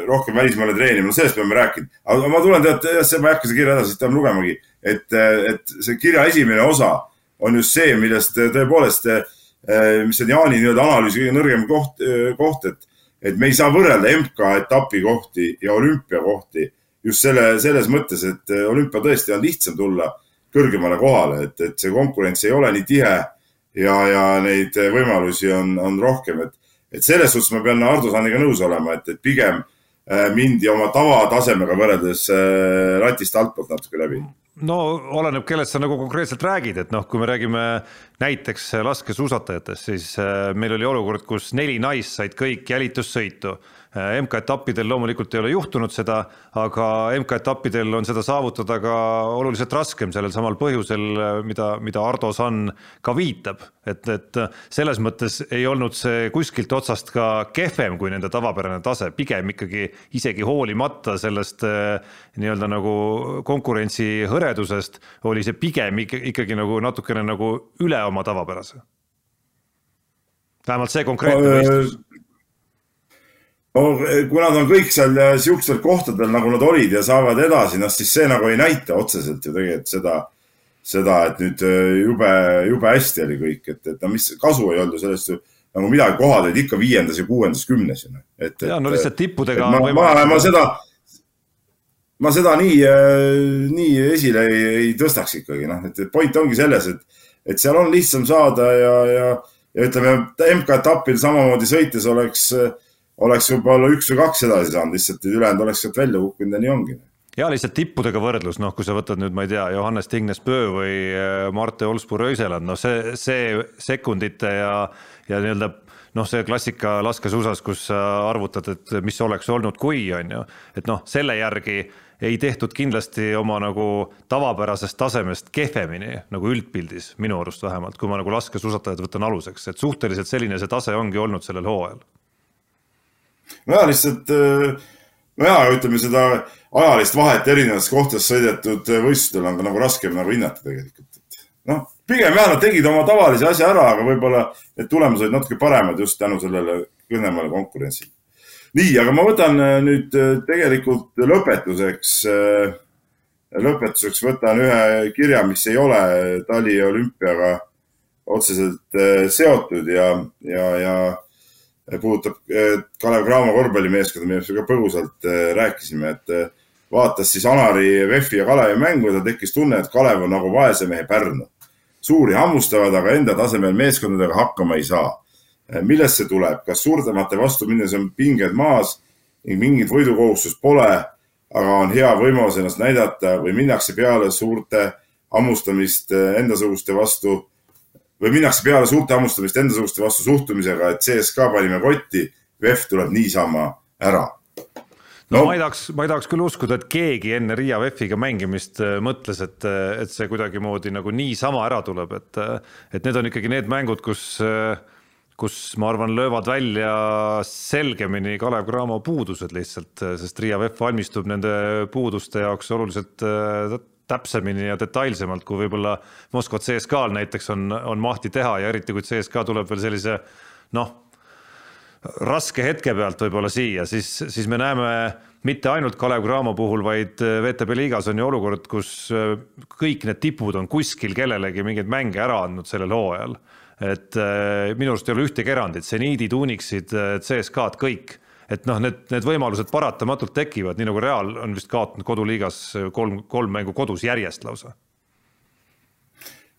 rohkem välismaale treenima, no sellest peame rääkima. aga ma tulen tead, ma ei hakka seda kirja edasi siit lugemagi, et, et see kirja esimene osa on just see, millest tõepoolest, mis on Jaani nii-öelda analüüsi kõige nõrgem koht, koht, et et me ei saa võrrelda MK-etapi kohti ja olümpiakohti just selle, selles mõttes, et äh, olümpia tõesti on lihtsam tulla kõrgemale kohale, et, et see konkurents ei ole nii tihe ja, ja neid võimalusi on, on rohkem, et, et selles suhtes ma pean Ardo Sanniga nõus olema, et, et pigem äh, mindi oma tavatasemega võrreldes äh, ratist altpoolt natuke läbi no oleneb, kellest sa nagu konkreetselt räägid, et noh, kui me räägime näiteks laskesuusatajatest, siis äh, meil oli olukord, kus neli naist said kõik jälitussõitu MK-etappidel loomulikult ei ole juhtunud seda, aga MK-etappidel on seda saavutada ka oluliselt raskem sellel samal põhjusel, äh, mida, mida Ardo Sann ka viitab. et, et selles mõttes ei olnud see kuskilt otsast ka kehvem kui nende tavapärane tase, pigem ikkagi isegi hoolimata sellest äh, nii-öelda nagu konkurentsi hõredusest, oli see pigem ikkagi nagu natukene nagu üle oma tavapärase. vähemalt see konkreetne võistlus no kui nad on kõik seal äh, siukstel kohtadel, nagu nad olid ja saavad edasi, noh siis see nagu ei näita otseselt ju tegelikult seda, seda, et nüüd äh, jube, jube hästi oli kõik, et, et no mis kasu ei olnud ju sellest ju nagu midagi, kohad olid ikka viiendas ja kuuendas kümnes ju noh. et, et. ja no lihtsalt tippudega. ma, ma, ma, seda, ma seda nii, nii esile ei, ei tõstaks ikkagi noh, et point ongi selles, et, et seal on lihtsam saada ja, ja, ja ütleme MK-etapil samamoodi sõites oleks äh, oleks võib-olla üks või kaks edasi saanud, lihtsalt ülejäänud oleks sealt välja kukkunud ja nii ongi. Ja lihtsalt tippudega võrdlus, noh, kui sa võtad nüüd, ma ei tea, Johannes Tingnes Pöö või äh, Marte Olspu-Röiseland, noh, see, see sekundite ja, ja nii-öelda noh, see klassika laskesuusas, kus sa arvutad, et mis oleks olnud, kui on ju, et noh, selle järgi ei tehtud kindlasti oma nagu tavapärasest tasemest kehvemini nagu üldpildis, minu arust vähemalt, kui ma nagu laskesuusatajad võtan aluseks, et suhteliselt selline see tase ongi olnud sellel hooajal nojah, lihtsalt nojah, ütleme seda ajalist vahet erinevates kohtades sõidetud võistlustel on ka nagu raskem nagu hinnata tegelikult, et noh, pigem jah, nad tegid oma tavalise asja ära, aga võib-olla need tulemused olid natuke paremad just tänu sellele kõnemale konkurentsile. nii, aga ma võtan äh, nüüd äh, tegelikult lõpetuseks, äh, lõpetuseks võtan ühe kirja, mis ei ole taliolümpiaga otseselt seotud ja, ja, ja puudutab Kalev Cramo korvpallimeeskonda, millest me ka põgusalt äh, rääkisime, et äh, vaatas siis Anari, VEF-i ja Kalevi mängu ja tal tekkis tunne, et Kalev on nagu vaese mehe Pärnu. suuri hammustavad, aga enda tasemel meeskondadega hakkama ei saa. Millest see tuleb, kas suurtemate vastu minnes on pinged maas ning mingit võidukohustust pole, aga on hea võimalus ennast näidata või minnakse peale suurte hammustamist endasuguste vastu või minnakse peale suurte hammustamist endasuguste vastu suhtumisega, et CSKA panime kotti, VEF tuleb niisama ära. no, no ma ei tahaks, ma ei tahaks küll uskuda, et keegi enne Riia VEF-iga mängimist äh, mõtles, et, äh, et see kuidagimoodi nagu niisama ära tuleb, et, äh, et need on ikkagi need mängud, kus kus ma arvan, löövad välja selgemini Kalev Cramo puudused lihtsalt, sest Riia VEF valmistub nende puuduste jaoks oluliselt täpsemini ja detailsemalt, kui võib-olla Moskva CSKA-l näiteks on, on mahti teha ja eriti kui CSKA tuleb veel sellise noh, raske hetke pealt võib-olla siia, siis, siis me näeme mitte ainult Kalev Cramo puhul, vaid VTB liigas on ju olukord, kus kõik need tipud on kuskil kellelegi mingeid mänge ära andnud sellel hooajal. et minu arust ei ole ühtegi erandit, seniidid, Unixid, CSKA-d, kõik et noh, need, need võimalused paratamatult tekivad, nii nagu Real on vist kaotanud koduliigas kolm, kolm mängu kodus järjest lausa.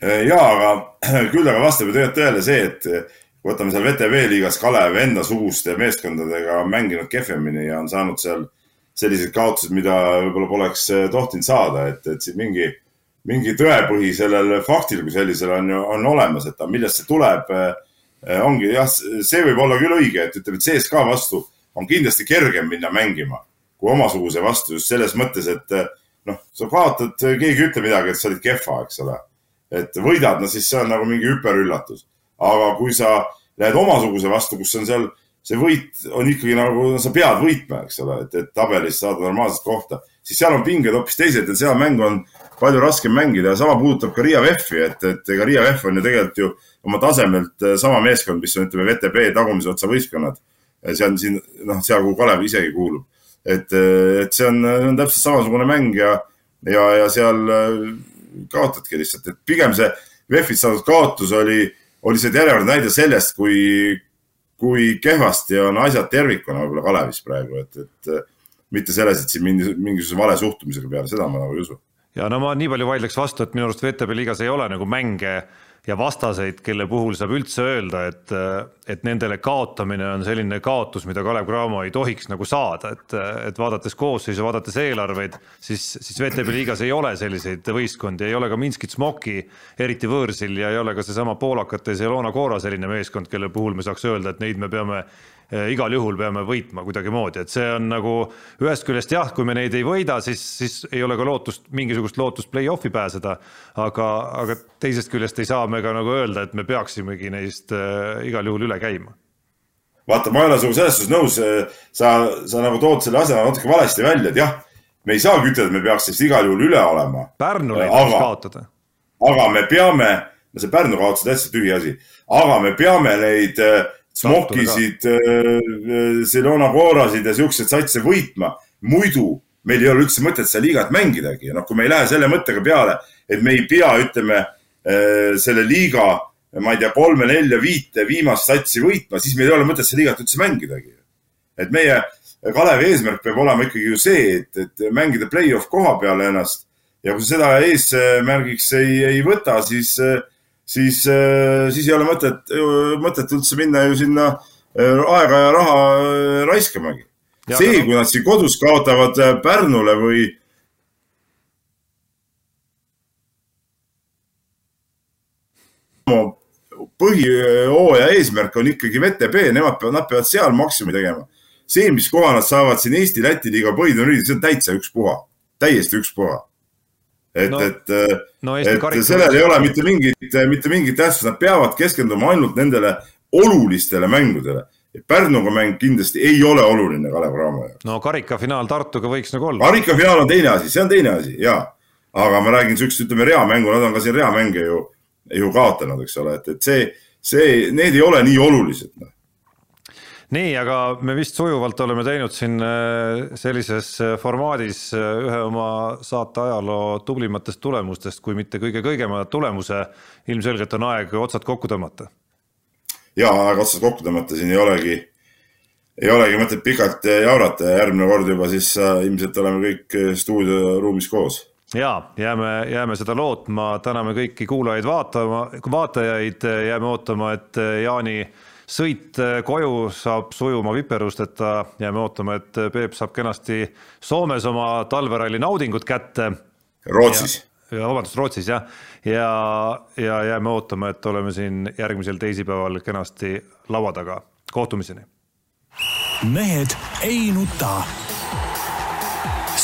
ja, aga küll aga vastab ju tegelikult tõele see, et võtame seal VTV liigas Kalev endasuguste meeskondadega mänginud kehvemini ja on saanud seal sellised kaotused, mida võib-olla poleks tohtinud saada, et, et siin mingi, mingi tõepõhi sellel faktil kui sellisel on ju, on olemas, et millest see tuleb. ongi jah, see võib olla küll õige, et ütleme, et CSKA vastu on kindlasti kergem minna mängima kui omasuguse vastu just selles mõttes, et noh, sa kaotad, keegi ütleb midagi, et sa olid kehva, eks ole. et võidad, no siis see on nagu mingi hüperüllatus. aga kui sa lähed omasuguse vastu, kus on seal see võit on ikkagi nagu, sa pead võitma, eks ole, et, et tabelis saada normaalset kohta, siis seal on pinged hoopis teised ja seal mängu on palju raskem mängida ja sama puudutab ka Riia VEF-i, et, et ega Riia VEF on ju tegelikult ju oma tasemelt sama meeskond, mis on, ütleme, VTB tagumise otsa võistkonnad see on siin, noh, seal, kuhu Kalev isegi kuulub. et, et see on, see on täpselt samasugune mäng ja, ja, ja seal äh, kaotadki lihtsalt, et pigem see VEF-ist saadud kaotus oli, oli see järjekordne näide sellest, kui, kui kehvasti on asjad tervikuna võib-olla Kalevis praegu, et, et äh, mitte selles, et siin mingi, mingisuguse vale suhtumisega peale, seda ma nagu ei usu. ja no ma nii palju vaidleks vastu, et minu arust VTB liigas ei ole nagu mänge ja vastaseid, kelle puhul saab üldse öelda, et, et nendele kaotamine on selline kaotus, mida Kalev Cramo ei tohiks nagu saada, et, et vaadates koosseisu, vaadates eelarveid, siis, siis VTB liigas ei ole selliseid võistkondi, ei ole ka Minskit Smoki, eriti võõrsil ja ei ole ka seesama poolakate Zelona Cora selline meeskond, kelle puhul me saaks öelda, et neid me peame Eh, igal juhul peame võitma kuidagimoodi, et see on nagu ühest küljest jah, kui me neid ei võida, siis, siis ei ole ka lootust, mingisugust lootust play-off'i pääseda. aga, aga teisest küljest ei saa me ka nagu öelda, et me peaksimegi neist äh, igal juhul üle käima vaata, ma ei ole sinuga selles suhtes nõus, eh, sa, sa nagu tood selle asja natuke valesti välja, et jah, me ei saagi ütelda, et me peaks neist igal juhul üle olema. Pärnule ei tohiks kaotada. aga me peame, no see Pärnu kaotus on täitsa tühi asi, aga me peame neid smokisid, Selona Corasid ja siukseid satse võitma. muidu meil ei ole üldse mõtet seda liigat mängidagi ja noh, kui me ei lähe selle mõttega peale, et me ei pea, ütleme selle liiga, ma ei tea, kolme, nelja, viite viimast satsi võitma, siis meil ei ole mõtet seda liigat üldse mängidagi. et meie Kalevi eesmärk peab olema ikkagi ju see, et, et mängida play-off koha peale ennast ja kui seda eesmärgiks ei, ei võta, siis äh, siis, äh, siis ei ole mõtet, mõtet üldse minna ju sinna äh, aega ja raha äh, raiskamagi. see, kui nad siin kodus kaotavad Pärnule või põhihooaja eesmärk on ikkagi VTB, nemad peavad, nad peavad seal maksimumi tegema. see, mis koha nad saavad siin Eesti-Läti liiga põhiturniiridel, see on täitsa ükspuha, täiesti ükspuha et no,, et no,, et sellel ei ole mitte mingit, mitte mingit tähtsust, nad peavad keskenduma ainult nendele olulistele mängudele. Pärnuga mäng kindlasti ei ole oluline Kalev Cramo jaoks. no karikafinaal Tartuga võiks nagu olla. karikafinaal on teine asi, see on teine asi ja, aga ma räägin siukest, ütleme reamängu, nad on ka siin reamänge ju, ju kaotanud, eks ole, et, et see, see, need ei ole nii olulised noh nii, aga me vist sujuvalt oleme teinud siin äh, sellises äh, formaadis äh, ühe oma saate ajaloo tublimatest tulemustest, kui mitte kõige kõigema tulemuse. ilmselgelt on aeg otsad kokku tõmmata. ja aeg otsad kokku tõmmata, siin ei olegi, ei olegi mõtet pikalt jaurata ja järgmine kord juba siis ilmselt oleme kõik stuudioruumis koos ja jääme, jääme seda lootma, täname kõiki kuulajaid vaatama, vaatajaid, jääme ootama, et Jaani sõit koju saab sujuma viperusteta, jääme ootama, et Peep saab kenasti Soomes oma talveralli naudingut kätte. Rootsis. ja vabandust, Rootsis jah, ja, ja jääme ootama, et oleme siin järgmisel teisipäeval kenasti laua taga, kohtumiseni. mehed ei nuta.